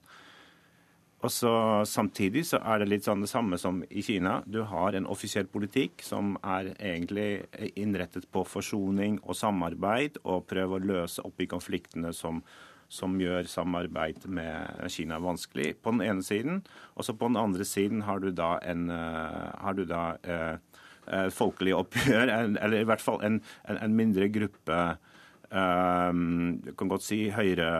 Og så Samtidig så er det litt sånn det samme som i Kina. Du har en offisiell politikk som er egentlig innrettet på forsoning og samarbeid, og prøver å løse opp i konfliktene som, som gjør samarbeid med Kina vanskelig, på den ene siden. Og så på den andre siden har du da en eh, har du da, eh, eh, folkelig oppgjør, eller i hvert fall en, en, en mindre gruppe eh, kan godt si høyre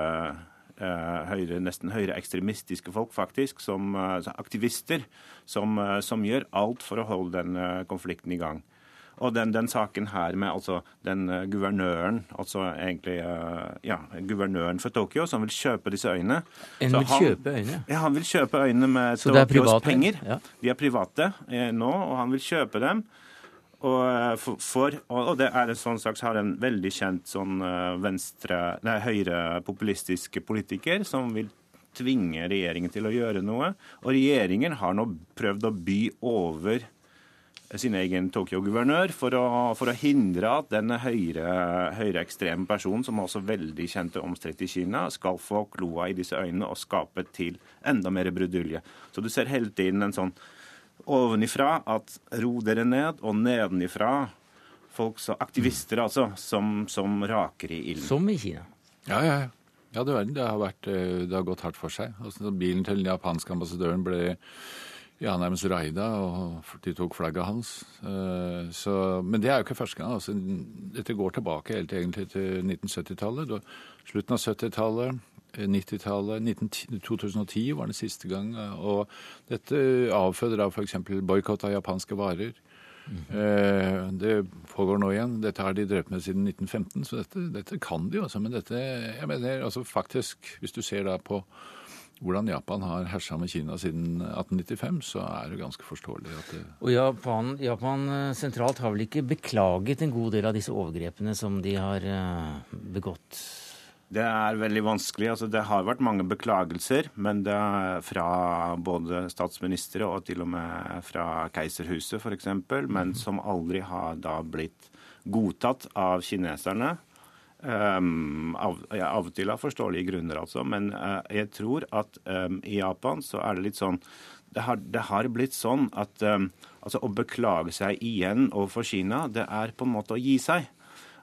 høyre, nesten høyreekstremistiske folk, faktisk, som eh, aktivister, som, eh, som, gjør alt for å holde den konflikten i gang. Og den, den, saken her med altså den guvernøren, altså egentlig ja, guvernøren for Tokyo, som vil kjøpe disse øyene En vil han, kjøpe øyene? Ja, han vil kjøpe øyene med Tokyos penger. Ja. De er private eh, nå, og han vil kjøpe dem. Og, eh, for, og, det er en sånn slags har en veldig kjent sånn eh, venstre, nei, høyre-populistisk politiker som vil tvinge regjeringen til å gjøre noe. Og regjeringen har nå prøvd å by over sin egen Tokyo-guvernør for, for, å hindre at denne høyreekstreme høyre personen, som er også veldig kjent og omstridt i Kina, skal få kloa i disse øynene og skape til enda mer brudulje. Så du ser hele tiden en sånn ovenifra at ro dere ned, og nedenifra folk, så, aktivister altså, som, som, raker i ilden. Som i Kina? Ja, ja, ja. Ja, det, det, har vært, eh, det, har gått hardt for seg. Altså, bilen til den japanske ambassadøren ble ja, nærmest raida, og de tok flagget hans. Eh, så, men det er jo ikke første gang. Altså, dette går tilbake helt egentlig til 1970-tallet. Slutten av 70-tallet. 90-tallet. 2010 var det siste gang. Og dette avføder da f.eks. boikott av japanske varer. Mm. Det pågår nå igjen. Dette har de drevet med siden 1915, så dette, dette kan de også. Men dette, jeg mener altså faktisk, hvis du ser da på hvordan Japan har hersa med Kina siden 1895, så er det ganske forståelig at det Og Japan, Japan, eh, sentralt har vel ikke beklaget en god del av disse overgrepene som de har eh, begått? Det er veldig vanskelig. Altså, det har vært mange beklagelser, men det er fra både statsministre og til og med fra keiserhuset f.eks., men mhm. som aldri har da blitt godtatt av kineserne. Um, av, ja, av, og til av forståelige grunner, altså. Men uh, jeg tror at um, i Japan så er det litt sånn Det har, det har blitt sånn at um, altså, å beklage seg igjen overfor Kina, det er på en måte å gi seg.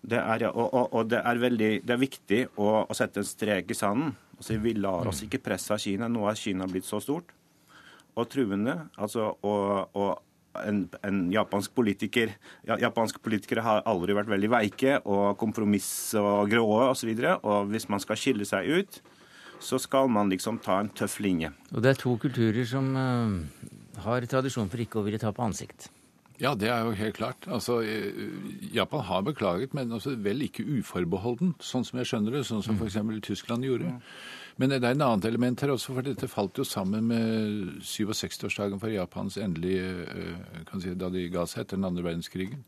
Det er, og, og, og det, er veldig, det er viktig å, å, sette en strek i sanden. Altså, vi lar oss ikke presse av Kina. Nå er Kina blitt så stort og truende. Altså, og, og en, en, japansk politiker ja, Japanske politikere har aldri vært veldig veike og kompromiss og grå osv. Og, så og hvis man skal skille seg ut, så skal man liksom ta en tøff linje. Og det er to kulturer som uh, har tradisjon for ikke å ville på ansikt. Ja, det er jo helt klart. Altså, eh, Japan har beklaget, men også vel ikke uforbeholden, sånn som jeg skjønner det. Sånn som f.eks. Tyskland gjorde. Men det er en annet element her også, for dette falt jo sammen med 67-årsdagen for Japans endelige eh, kan si, Da de ga seg etter den andre verdenskrigen.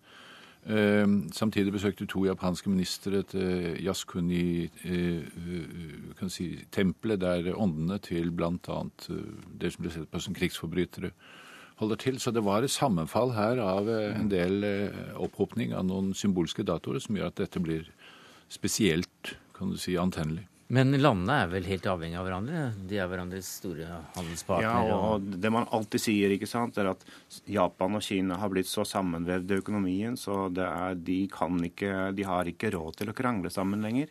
Eh, samtidig besøkte to japanske ministre et Yaskuni-tempelet, der åndene til bl.a. det som ble sett på som krigsforbrytere holder til. Så det var et sammenfall her av eh, en del eh, opphopning av noen symbolske datoer som gjør at dette blir spesielt kan du si, antennelig. Men landene er vel helt avhengig av hverandre? De er hverandres store handelspartnere? Ja, og det man alltid sier, ikke sant, er at Japan og Kina har blitt så sammenvevd i økonomien, så er, de, ikke, de, har ikke råd til å krangle sammen lenger.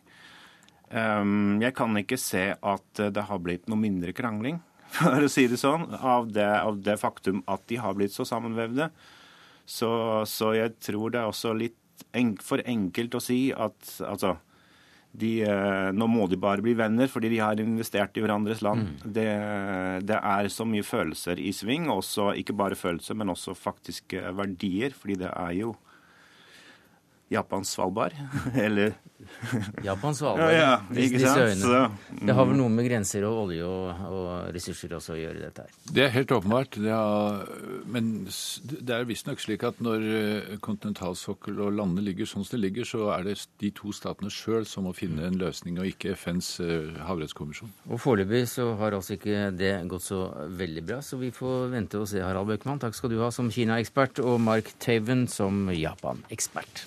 Um, jeg kan ikke se at det har blitt noe mindre krangling for å si det sånn, av det, av det faktum at de har blitt så sammenvevde. Så, så jeg tror det er også litt en, for enkelt å si at altså de, eh, nå må de bare bli venner fordi de har investert i hverandres land. Mm. Det, det, er så mye følelser i sving, også, ikke bare følelser, men også faktiske verdier. Fordi det er jo Japans Svalbard, eller Japans Svalbard. Ja, ja, ikke sant? disse øyene. Så, Det har vel noe med grenser og olje og, og ressurser også å gjøre, dette her. Det er helt åpenbart. Det er, men det er visstnok slik at når eh, kontinentalsokkel og landene ligger sånn som det ligger, så er det de to statene sjøl som må finne en løsning, og ikke FNs eh, havrettskommisjon. Og Foreløpig så har altså ikke det gått så veldig bra, så vi får vente og se, Harald Bøckmann. Takk skal du ha som Kina-ekspert, og Mark Taven som Japan-ekspert.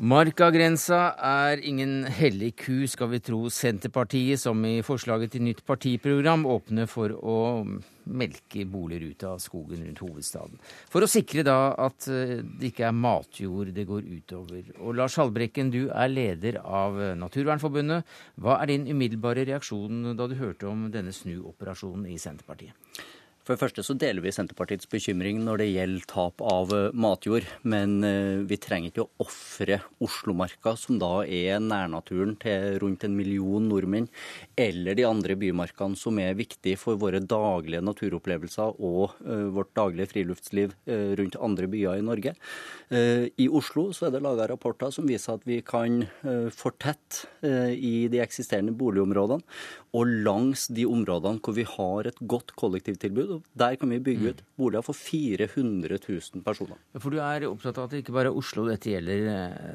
Markagrensa er ingen hellig ku, skal vi tro Senterpartiet, som i forslaget til nytt partiprogram åpner for å melke boliger ut av skogen rundt hovedstaden. For å sikre da at eh, det ikke er matjord det går utover. Og Lars Halbrekken, du er leder av Naturvernforbundet. Hva er din umiddelbare reaksjon da du hørte om denne snuoperasjonen i Senterpartiet? For det første så deler vi Senterpartiets bekymring når det gjelder tap av eh, matjord. Men eh, vi trenger ikke å ofre Oslomarka, som da er nærnaturen til rundt en million nordmenn, eller de andre bymarkene som er viktige for våre daglige naturopplevelser og eh, vårt daglige friluftsliv rundt andre byer i Norge. I Oslo så er det laga rapporter som viser at vi kan fortette i de eksisterende boligområdene, og langs de områdene hvor vi har et godt kollektivtilbud. Der kan vi bygge ut boliger for 400 000 personer. For du er opptatt av at det ikke bare er Oslo dette gjelder.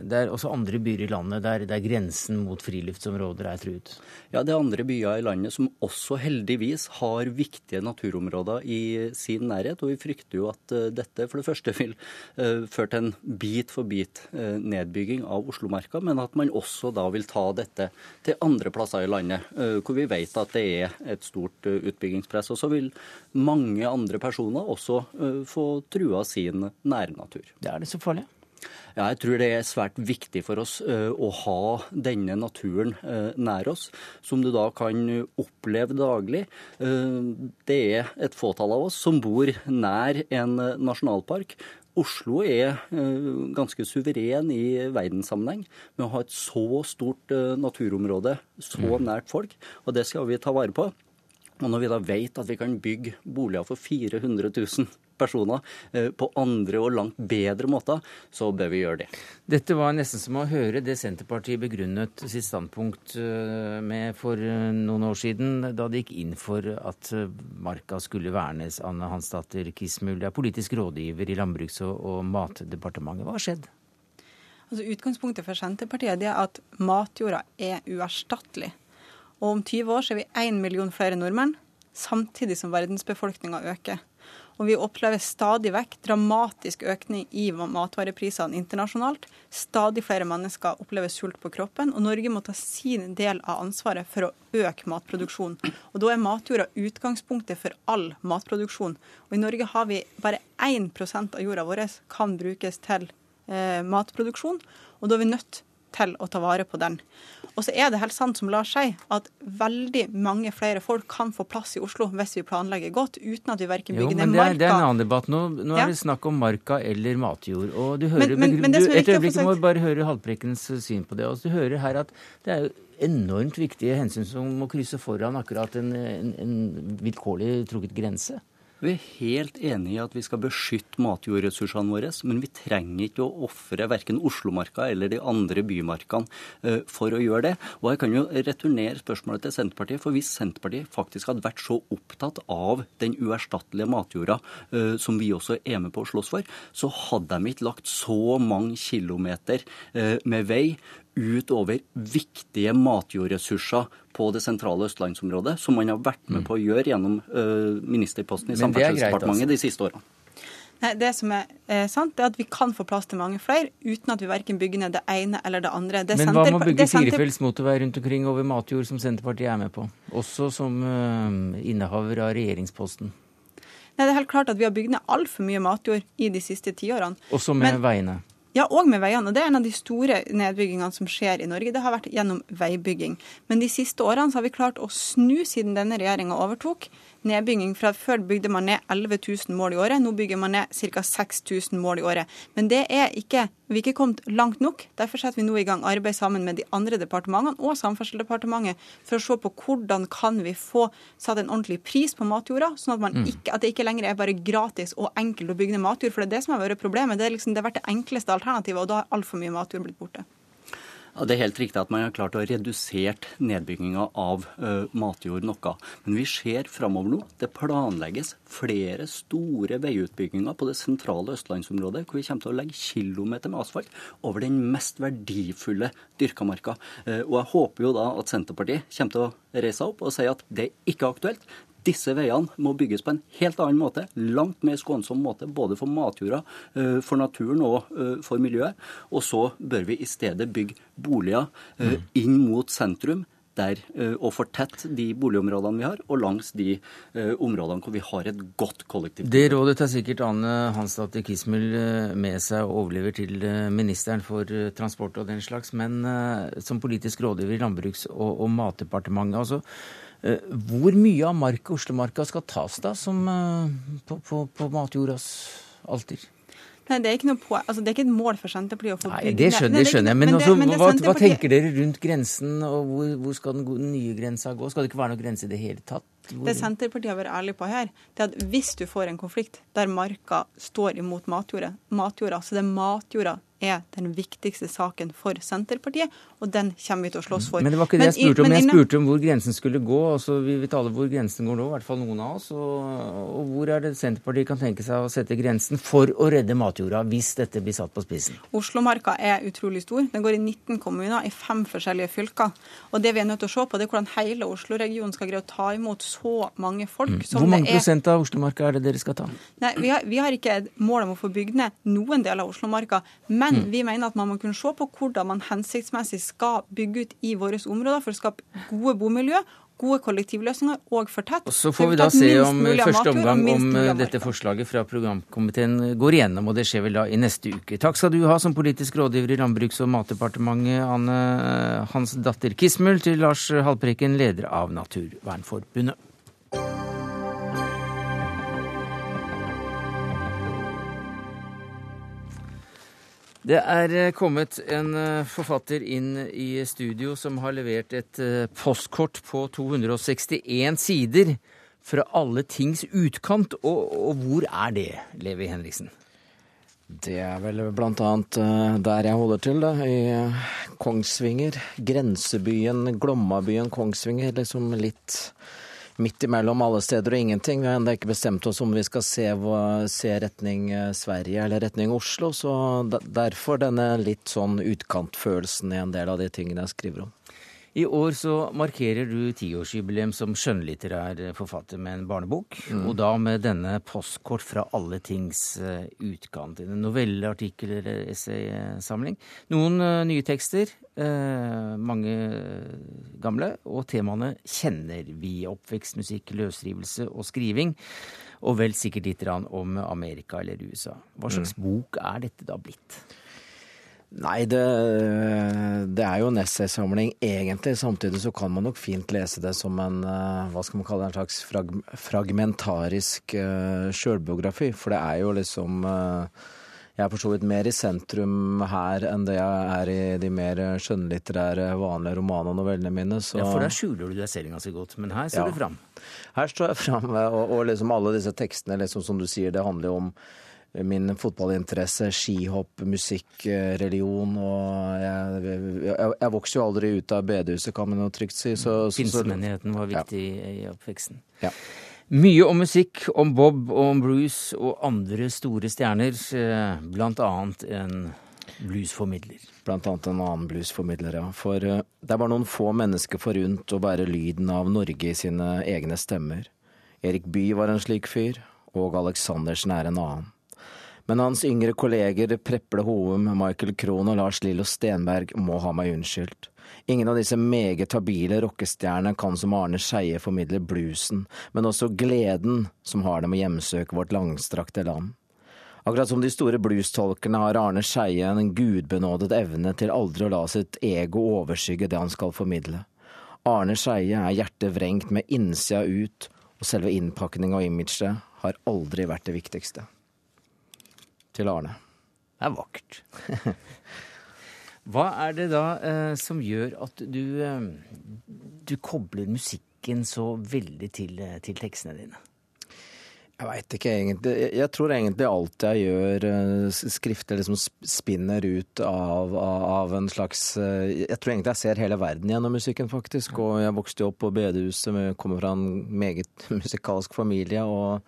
Det er også andre byer i landet der, der grensen mot friluftsområder er truet. Ja, det er andre byer i landet som også heldigvis har viktige naturområder i sin nærhet. Og vi frykter jo at eh, dette for det første vil eh, føre til en bit for bit eh, nedbygging av Oslomarka, men at man også da vil ta dette til andre plasser i landet, eh, hvor vi vet at det er et stort eh, utbyggingspress. Og så vil mange andre personer også eh, få trua sin nærnatur. Det er det så farlig? Ja, jeg tror det er svært viktig for oss uh, å ha denne naturen uh, nær oss, som du da kan oppleve daglig. Det er et fåtall av oss som bor nær en nasjonalpark. Oslo er ganske suveren i verdenssammenheng med å ha et så stort naturområde så nært folk, og det skal vi ta vare på. Og når vi da vet at vi kan bygge boliger for 400 000 personer eh, på andre og langt bedre måter, så bør vi gjøre det. Dette var nesten som å høre det Senterpartiet begrunnet sitt standpunkt eh, med for eh, noen år siden, da de gikk inn for at marka skulle vernes. Anne Hansdatter Kismul, er politisk rådgiver i Landbruks- og matdepartementet. Hva har skjedd? Altså, utgangspunktet for Senterpartiet er at matjorda er uerstattelig. Og om 20 år så er vi 1 million flere nordmenn, samtidig som verdensbefolkninga øker. Og vi opplever stadig vekk dramatisk økning i matvareprisene internasjonalt. Stadig flere mennesker opplever sult på kroppen, og Norge må ta sin del av ansvaret for å øke matproduksjonen. Og Da er matjorda utgangspunktet for all matproduksjon. Og I Norge har vi bare 1% av jorda vår kan brukes til eh, matproduksjon, og da er vi nødt til å ta vare på den. Og så er det helt sant som Lars sier, at veldig mange flere folk kan få plass i Oslo hvis vi planlegger godt, uten at vi verken bygger ned det er, marka det er en annen debatt nå. Nå Ja. er det snakk om marka eller matjord. Og du hører, Men- men- men du, et øyeblikk sagt- må bare høre Haltbrekkens syn på det. Altså, du hører her at det er jo enormt viktige hensyn som må krysse foran akkurat en, en, en vilkårlig trukket grense. Vi er helt enig i at vi skal beskytte matjordressursene våre, men vi trenger ikke å ofre verken Oslomarka eller de andre bymarkene eh, for å gjøre det. Og jeg kan jo returnere spørsmålet til Senterpartiet, for hvis Senterpartiet faktisk hadde vært så opptatt av den uerstattelige matjorda eh, som vi også er med på å slåss for, så hadde de ikke lagt så mange kilometer eh, med vei utover viktige matjordressurser på det sentrale østlandsområdet, som man har vært med på å gjøre gjennom uh, ministerposten i er Samferdselsdepartementet altså. de siste årene. Nei, Det som er eh, sant, er at vi kan få plass til mange flere uten at vi verken bygger ned det ene eller det andre. Det Men hva med å bygge det firefelts motorvei rundt omkring over matjord, som Senterpartiet er med på? Også som eh, innehaver av regjeringsposten. Nei, Det er helt klart at vi har bygd ned altfor mye matjord i de siste tiårene. Også med Men- veiene. Ja, og med veiene. Og det er en av de store nedbyggingene som skjer i Norge. Det har vært gjennom veibygging. Men de siste årene har vi klart å snu siden denne regjeringa overtok. Nedbygging. fra Før bygde man ned 11 000 mål i året, nå bygger man ned ca. 6000 mål i året. Men det er ikke, vi er ikke kommet langt nok. Derfor setter vi nå i gang arbeid sammen med de andre departementene og Samferdselsdepartementet for å se på hvordan kan vi få satt en ordentlig pris på matjorda, sånn at, mm. ikke, at det ikke lenger er bare gratis og enkelt å bygge ned matjord. For det er det som har vært problemet. Det, er liksom, det har vært det enkleste alternativet, og da har altfor mye matjord blitt borte. Det er helt riktig at man har klart å redusert nedbygginga av matjord noe. Men vi ser framover nå. Det planlegges flere store veiutbygginger på det sentrale østlandsområdet, hvor vi kommer til å legge kilometer med asfalt over den mest verdifulle dyrka marka. Og jeg håper jo da at Senterpartiet kommer til å reise seg opp og si at det er ikke aktuelt. Disse veiene må bygges på en helt annen måte, langt mer skånsom måte, både for matjorda, eh, for naturen og eh, for miljøet. Og så bør vi i stedet bygge boliger eh, mm. inn mot sentrum der, og fortette de boligområdene vi har, og langs de områdene hvor vi har et godt kollektivt. Det rådet tar sikkert Anne Hansdatter Kismul med seg og overlever til ministeren for transport og den slags. Men som politisk rådgiver i Landbruks- og, og matdepartementet, altså, hvor mye av marka, Oslomarka skal tas da, som eh, på, på, på matjordas alter? Nei, det er på, altså det er ikke et mål for Senterpartiet å få Nei, det skjønner, det skjønner jeg. Men, men, også, men hva, hva, tenker dere rundt grensen, og hvor, hvor skal den nye grensa gå? Skal det ikke være noen grense i det hele tatt? Hvor... Det Senterpartiet har vært ærlig på her, det er at hvis du får en konflikt der marka står imot matjorda, matjorda så det er matjorda er den viktigste saken for Senterpartiet, og den kommer vi til å slåss for. Men det var ikke det jeg spurte om. Jeg spurte om hvor grensen skulle gå. altså Vi vet alle hvor grensen går nå, i hvert fall noen av oss. Og, og hvor er det Senterpartiet kan tenke seg å sette grensen for å redde matjorda, hvis dette blir satt på spissen? Oslomarka er utrolig stor. Den går i 19 kommuner i fem forskjellige fylker. Og det vi er nødt til å se på, det er hvordan hele Oslo-regionen skal greie å ta imot så mange folk. Mm. Hvor mange prosent av Oslomarka er det dere skal ta? Nei, vi har, vi har ikke et mål om å få bygd ned noen deler av Oslomarka. Men men mm. vi mener at man må kunne se på hvordan man hensiktsmessig skal bygge ut i våre områder for å skape gode bomiljø gode kollektivløsninger og for tett. Og Så får vi da se om første omgang om dette forslaget fra programkomiteen går igjennom, og det skjer vel da i neste uke. Takk skal du ha som politisk rådgiver i Landbruks- og matdepartementet, Anne Hans datter Kismul, til Lars Haltbrekken, leder av Naturvernforbundet. Det er eh, kommet en eh, forfatter inn i studio som har levert et eh, postkort på 261 sider fra alle tings utkant. Og, og hvor er det, Levi Henriksen? Det er vel blant annet der jeg holder til, da. I Kongsvinger. Grensebyen, Glommabyen Kongsvinger. Liksom litt midt imellom alle steder og ingenting. Vi har ennå ikke bestemt oss om vi skal se, se, retning eh, Sverige eller retning Oslo. Så derfor denne litt sånn utkantfølelsen i en del av de tingene jeg skriver om. I år så markerer du tiårsjubileum som skjønnlitterær forfatter med en barnebok. Mm. Og da med denne postkort fra alle tings uh, utkant. En novelle, artikkel eller essaysamling. Noen uh, nye tekster, uh, mange gamle. Og temaene kjenner vi. Oppvekst, musikk, løsrivelse og skriving. Og vel sikkert litt om Amerika eller USA. Hva slags mm. bok er dette da blitt? Nei, det, det, er jo en essaysamling egentlig. Samtidig så kan man nok fint lese det som en eh, hva skal man kalle det, en slags frag, fragmentarisk uh, sjølbiografi. For det er jo liksom uh, Jeg er for så vidt mer i sentrum her enn det jeg er i de mer skjønnlitterære, vanlige romanene og novellene mine. Så... Ja, For der skjuler du deg selv ganske godt, men her står ja. du fram. Her står jeg fram, og, og liksom alle disse tekstene, liksom som du sier, det handler jo om min fotballinteresse, skihopp, musikk, eh, religion. og Jeg, jeg, jeg vokste jo aldri ut av bedehuset, kan man jo trygt si. Så, Pinsemenigheten var viktig ja. i oppveksten. Ja. Mye om musikk, om Bob og om Bruce og andre store stjerner, eh, blant annet en bluesformidler. Blant annet en annen bluesformidler, ja. For uh, det er bare noen få mennesker forunt å bære lyden av Norge i sine egne stemmer. Erik Bye var en slik fyr, og Aleksandersen er en annen. Men hans yngre kolleger Preple Hovum, Michael Krohn og Lars Lillo Stenberg må ha meg unnskyldt. Ingen av disse meget habile rockestjernene kan som Arne Skeie formidle bluesen, men også gleden som har dem å hjemsøke vårt langstrakte land. Akkurat som de store bluestolkene har Arne Skeie en gudbenådet evne til aldri å la sitt ego overskygge det han skal formidle. Arne Skeie er hjertet vrengt med innsida ut Og selve innpakninga og imaget har aldri vært det viktigste. Til Arne. Det er vakkert. Hva er det da eh, som gjør at du, eh, du kobler musikken så veldig til, eh, til tekstene dine? Jeg veit ikke egentlig. Jeg tror egentlig alt jeg gjør eh, skriftlig, liksom spinner ut av, av, en slags eh, Jeg tror egentlig jeg ser hele verden gjennom musikken, faktisk. Og jeg vokste jo opp på bedehuset, kommer fra en meget musikalsk familie. og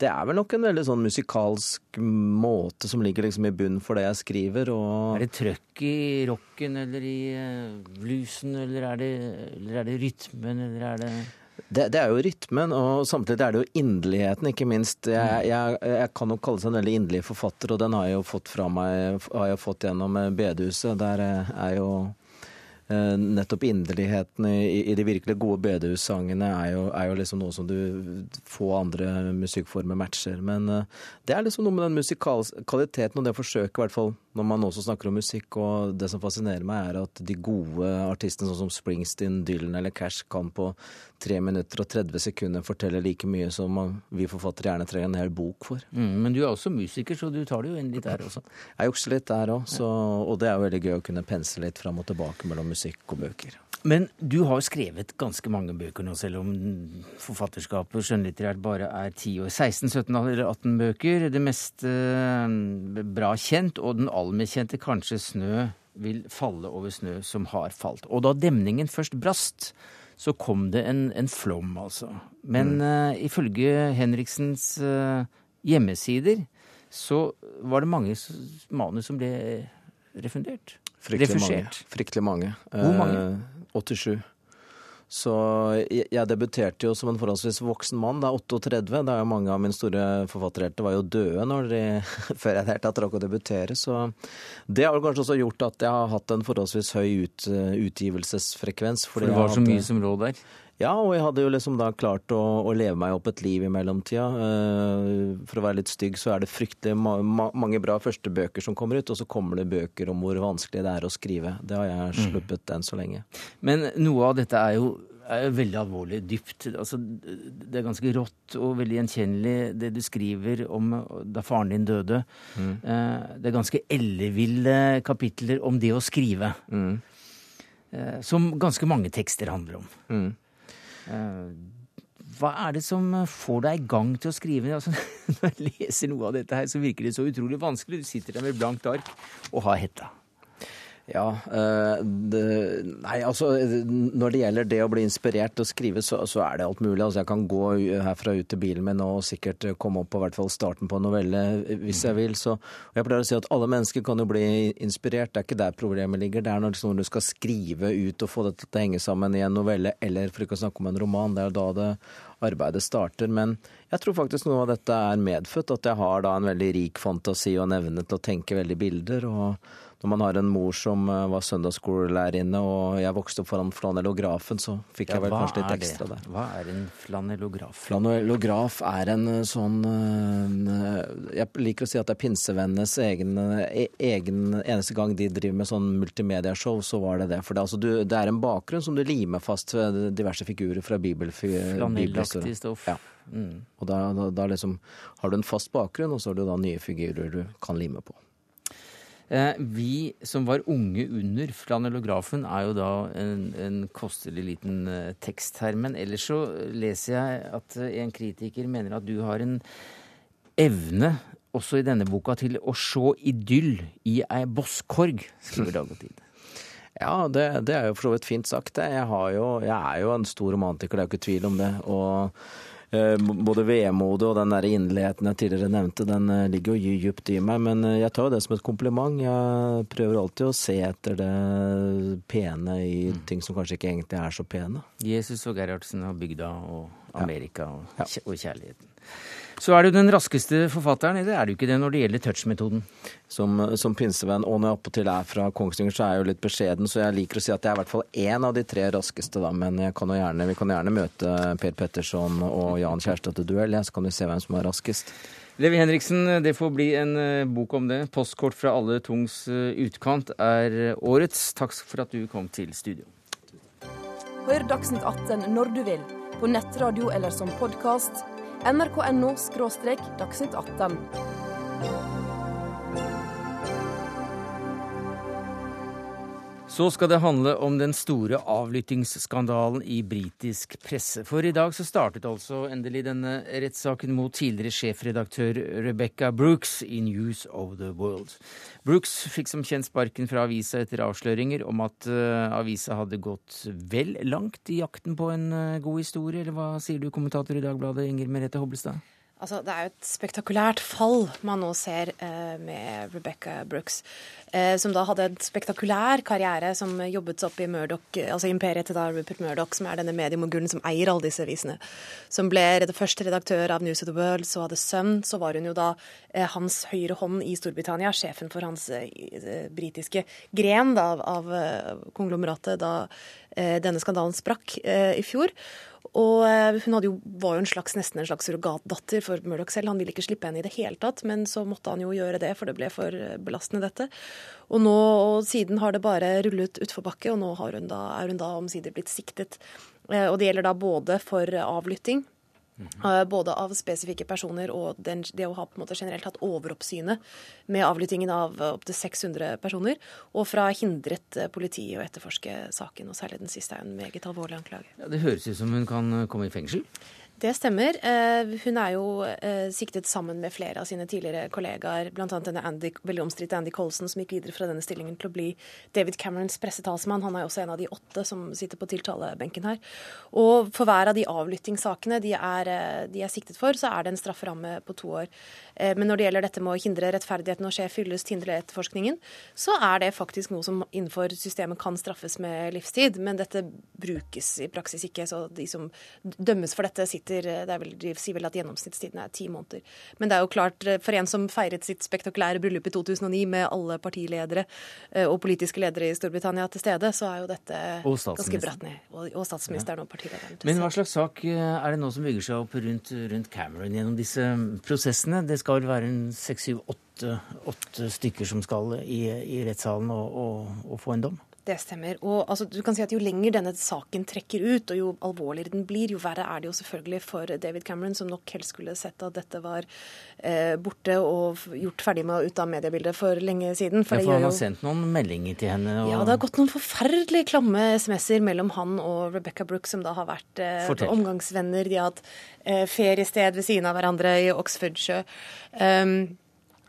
det er vel nok en veldig sånn musikalsk måte som ligger liksom i bunnen for det jeg skriver. Og... Er det trøkk i rocken eller i eh, bluesen, eller er det, eller er det rytmen, eller er det det, det, er jo rytmen, og samtidig er det jo inderligheten, ikke minst. Jeg, jeg, jeg kan jo kalle seg en veldig inderlig forfatter, og den har jeg jo fått fra meg, har jeg fått gjennom bedehuset. Der er jo Eh, nettopp inderligheten i, i, de virkelig gode bedehussangene er, er, jo liksom noe som du få andre musikkformer matcher. Men uh, det er liksom noe med den musikaliteten og det forsøket, i hvert fall når man også snakker om musikk. Og det som fascinerer meg, er at de gode artistene sånn som Springsteen, Dylan eller Cash kan på 3 minutter og 30 sekunder fortelle like mye som vi forfattere gjerne trenger en hel bok for. Mm, men du er også musiker, så du tar det jo inn litt der også? Jeg jukser litt der òg, og det er jo veldig gøy å kunne pense litt fram og tilbake mellom musikk og bøker. Men du har jo skrevet ganske mange bøker nå, selv om forfatterskapet skjønnlitterært bare er 10 år. 16, 17 eller 18 bøker. Det meste eh, bra kjent, og den aller mest kjente kanskje 'Snø vil falle over snø som har falt'. Og da demningen først brast, så kom det en, en flom, altså. Men mm. uh, ifølge Henriksens uh, hjemmesider så var det mange manus som ble refundert. Fryktelig Refusert. mange. Fryktelig mange. Hvor mange? Uh, 87. Så jeg debuterte jo som en forholdsvis voksen mann. Er 38. Da er jo mange av mine store forfatterhelter var jo døde når de, før jeg helt tatt rakk å debutere. Så det har kanskje også gjort at jeg har hatt en forholdsvis høy ut, utgivelsesfrekvens. For det var så mye som lå der? Ja, og jeg hadde jo liksom da klart å, å leve meg opp et liv i mellomtida. Uh, for å være litt stygg, så er det fryktelig ma ma mange bra første bøker som kommer ut, og så kommer det bøker om hvor vanskelig det er å skrive. Det har jeg mm. sluppet mm. enn så lenge. Men noe av dette er jo er veldig alvorlig, dypt. Altså, det er ganske rått og veldig gjenkjennelig, det du skriver om da faren din døde. Mm. Uh, det er ganske elleville kapitler om det å skrive. Mm. Uh, som ganske mange tekster handler om. Mm. Eh, hva er det som får deg i gang til å skrive? Altså, når jeg leser noe av dette her, så virker det så utrolig vanskelig. Du sitter der med blankt ark og har hetta. Ja, øh, det, Nei, altså når det gjelder det å bli inspirert å skrive, så, så, er det alt mulig. Altså Jeg kan gå herfra ut til bilen min og sikkert komme opp på hvert fall starten på en novelle hvis jeg vil. Så, og jeg pleier å si at alle mennesker kan jo bli inspirert. Det er ikke der problemet ligger. Det er når, når du skal skrive ut og få dette til å henge sammen i en novelle, eller for ikke å snakke om en roman. Det er da det arbeidet starter. Men jeg tror faktisk noe av dette er medfødt. At jeg har da en veldig rik fantasi og en evne til å tenke veldig bilder. og når man har en mor som eh, var søndagsskolelærerinne, og jeg vokste opp foran flanellografen, så fikk ja, jeg vel kanskje litt ekstra der. Hva er en flanellograf? Flanellograf er en eh, sånn eh, Jeg liker å si at det er pinsevennenes egen, e, egen Eneste gang de driver med sånn multimediashow, så var det det. For det, altså, du, det er en bakgrunn som du limer fast ved diverse figurer fra bibelfigurer. Flanellaktig stoff. Ja. Mm. Og da, da, da liksom har du en fast bakgrunn, og så har du da nye figurer du kan lime på. Eh, vi som var unge under flanellografen, er jo da en, en kostelig liten eh, tekst her. Men ellers så leser jeg at eh, en kritiker mener at du har en evne også i denne boka til å se idyll i ei bosskorg, skriver Dag og Tid. Ja, det, det, er jo for så vidt fint sagt. Jeg, jo, jeg er jo en stor romantiker, det er jo ikke tvil om det. og både vemodet og den der inderligheten jeg tidligere nevnte, den eh, ligger jo dypt i meg. Men eh, jeg tar jo det som et kompliment. Jeg prøver alltid å se etter det pene i mm. ting som kanskje ikke egentlig er så pene. Jesus og Gerhardsen og bygda og Amerika ja. ja. og kjærligheten. Så er du den raskeste forfatteren, eller er du ikke det når det gjelder touch-metoden? Som, som pinsevenn, og når jeg appåtil er fra Kongsvinger, så er jeg jo litt beskjeden, så jeg liker å si at jeg er i hvert fall én av de tre raskeste, da. Men kan gjerne, vi kan gjerne møte Per Petterson og Jan Kjærstad til duell, så kan vi se hvem som er raskest. Levi Henriksen, det får bli en eh, bok om det. 'Postkort fra alle tungs eh, utkant' er årets. Takk for at du kom til studio. Hør Dagsnytt 18 når du vil på nettradio eller som podkast. nrk.no – dagsnytt 18. Så skal det handle om den store avlyttingsskandalen i britisk presse. For i dag så startet altså endelig denne rettssaken mot tidligere sjefredaktør Rebecca Brooks i News of the World. Brooks fikk som kjent sparken fra avisa etter avsløringer om at uh, avisa hadde gått vel langt i jakten på en uh, god historie, eller hva sier du, kommentator i Dagbladet Inger Merete Hobbelstad? Altså, det er jo et spektakulært fall man nå ser eh, med Rebecca Brooks. Eh, som da hadde en spektakulær karriere, som jobbet seg opp i Murdoch, altså imperiet til da Rupert Murdoch, som er denne mediemogulen som eier alle disse avisene. Som ble det første redaktør av News of the World, så hadde sønn. Så var hun jo da eh, hans høyre hånd i Storbritannia, sjefen for hans eh, britiske gren da, av, av eh, konglomeratet da eh, denne skandalen sprakk i fjor. Og eh, hun jo, var jo en slags, nesten en slags surrogatdatter for Murdoch selv. Han ville ikke slippe henne i det hele tatt, men så måtte han jo gjøre det, for det ble for eh, belastende, dette. Og nå, og siden har det bare rullet utforbakke, og nå hun da, er hun da omsider blitt siktet. Eh, og det gjelder da både for avlytting. Både av spesifikke personer og den, det å ha på en måte generelt hatt overoppsynet med avlyttingen av opptil 600 personer, og fra hindret eh, politiet å etterforske saken. Og særlig den siste er en meget alvorlig anklage. Ja, det høres ut som hun kan komme i fengsel? Det stemmer. Eh, hun er jo eh, siktet sammen med flere av sine tidligere kollegaer, bl.a. denne Andy, veldig omstridte Andy Colson, som gikk videre fra denne stillingen til å bli David Camerons pressetalsmann. Han er også en av de åtte som sitter på tiltalebenken her. Og for hver av de avlyttingssakene de er, eh, de er siktet for, så er det en strafferamme på to år. Men når det gjelder dette med å hindre rettferdigheten å skje fyllest, hindre etterforskningen, så er det faktisk noe som innenfor systemet kan straffes med livstid. Men dette brukes i praksis ikke, så de som dømmes for dette, sitter sitter eh, det vel, De sier vel at gjennomsnittstiden er ti måneder. Men det er jo klart, eh, for en som feiret sitt spektakulære bryllup i 2009 med alle partiledere eh, og politiske ledere i Storbritannia til stede, så er jo dette ganske bratt ned. Og, og statsministeren ja. og partilederen. Men hva slags sak er det nå som bygger seg opp rundt, rundt Cameron gjennom disse prosessene? Det skal vel være en seks, syv, åtte stykker som skal i, i rettssalen og, og, og få en dom? Det stemmer. Og altså, du kan si at Jo lenger denne saken trekker ut, og jo alvorligere den blir, jo verre er det jo selvfølgelig for David Cameron, som nok helst skulle sett at dette var eh, borte og gjort ferdig med ut av mediebildet for lenge siden. For, ja, for han har jo... sendt noen meldinger til henne? Og... Ja, det har gått noen forferdelig klamme SMS-er mellom han og Rebecca Brooks, som da har vært eh, omgangsvenner. De har hatt eh, feriested ved siden av hverandre i Oxfordsjø. Um,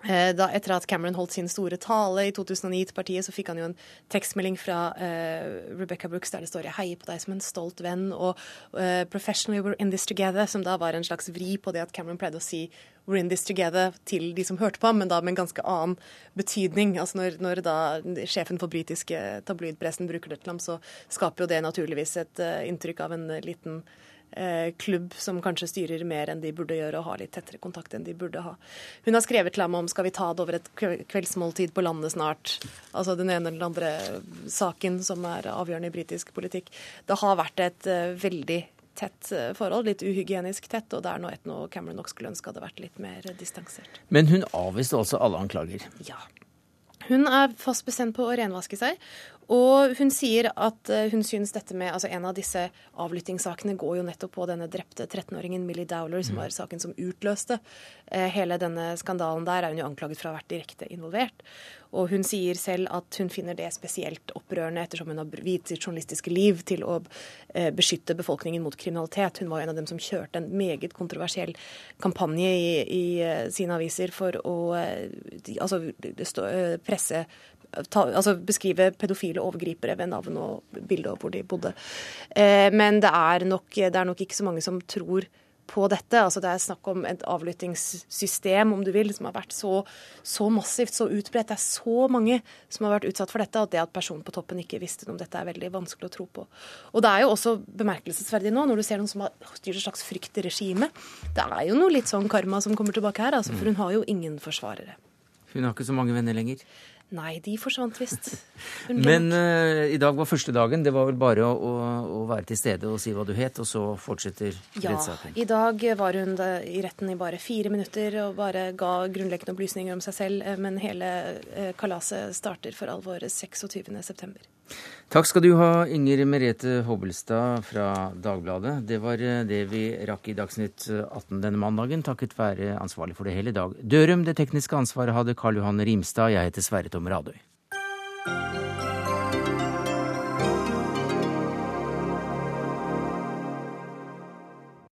da, etter at Cameron holdt sin store tale i 2009 til partiet, så fikk han jo en tekstmelding fra uh, Rebecca Brooks der det står 'Jeg heier på deg som en stolt venn', og uh, 'Professionally we're in this together', som da var en slags vri på det at Cameron pleide å si 'we're in this together' til de som hørte på ham, men da med en ganske annen betydning. Altså når, når da sjefen for britiske tabloidpressen bruker det til ham, så skaper jo det naturligvis et uh, inntrykk av en liten Eh, klubb som kanskje styrer mer enn de burde gjøre, og har litt tettere kontakt enn de burde ha. Hun har skrevet til ham om skal vi ta det over et kveldsmåltid på landet snart. Altså den ene eller den andre saken som er avgjørende i britisk politikk. Det har vært et uh, veldig tett eh, forhold, litt uhygienisk tett, og det er nå et noe Cameron nok skulle ønske hadde vært litt mer distansert. Men hun avviste altså alle anklager? Ja. Hun er fast bestemt på å renvaske seg, og hun sier at eh, hun synes dette med altså En av disse avlyttingssakene går jo nettopp på denne drepte 13-åringen Millie Dowler, som mm. var saken som utløste eh, hele denne skandalen. Der er hun jo anklaget for å ha vært direkte involvert. Og hun sier selv at hun finner det spesielt opprørende, ettersom hun har viet sitt journalistiske liv til å eh, beskytte befolkningen mot kriminalitet. Hun var en av dem som kjørte en meget kontroversiell kampanje i, i sine aviser for å altså, presse ta, altså beskrive pedofile overgripere ved navn og bilde og hvor de bodde. Eh, men det er, nok, det er, nok, ikke så mange som tror på dette. Altså Det er snakk om et avlyttingssystem, om du vil, som har vært så, så, massivt, så utbredt. Det er så mange som har vært utsatt for dette, at det at personen på toppen ikke visste om dette, er veldig vanskelig å tro på. Og det er jo også bemerkelsesverdig nå, når du ser noen som har styrt et slags fryktregime. Det er jo noe litt sånn karma som kommer tilbake her, altså, for hun har jo ingen forsvarere. Hun har ikke så mange venner lenger? Nei, de forsvant visst. Men uh, i dag var første dagen. Det var vel bare å, å, å, være til stede og si hva du het, og så fortsetter ja, rettssaken? Ja, i dag var hun i retten i bare fire minutter og bare ga grunnleggende opplysninger om seg selv. Eh, men hele uh, kalaset starter for alvor 26.9. Takk skal du ha, Inger Merete Hobbelstad fra Dagbladet. Det var eh, det vi rakk i Dagsnytt 18 denne mandagen, takket være ansvarlig for det hele dag. Dørum, det tekniske ansvaret hadde Karl Johan Rimstad. Jeg heter Sverre Tom Radøy.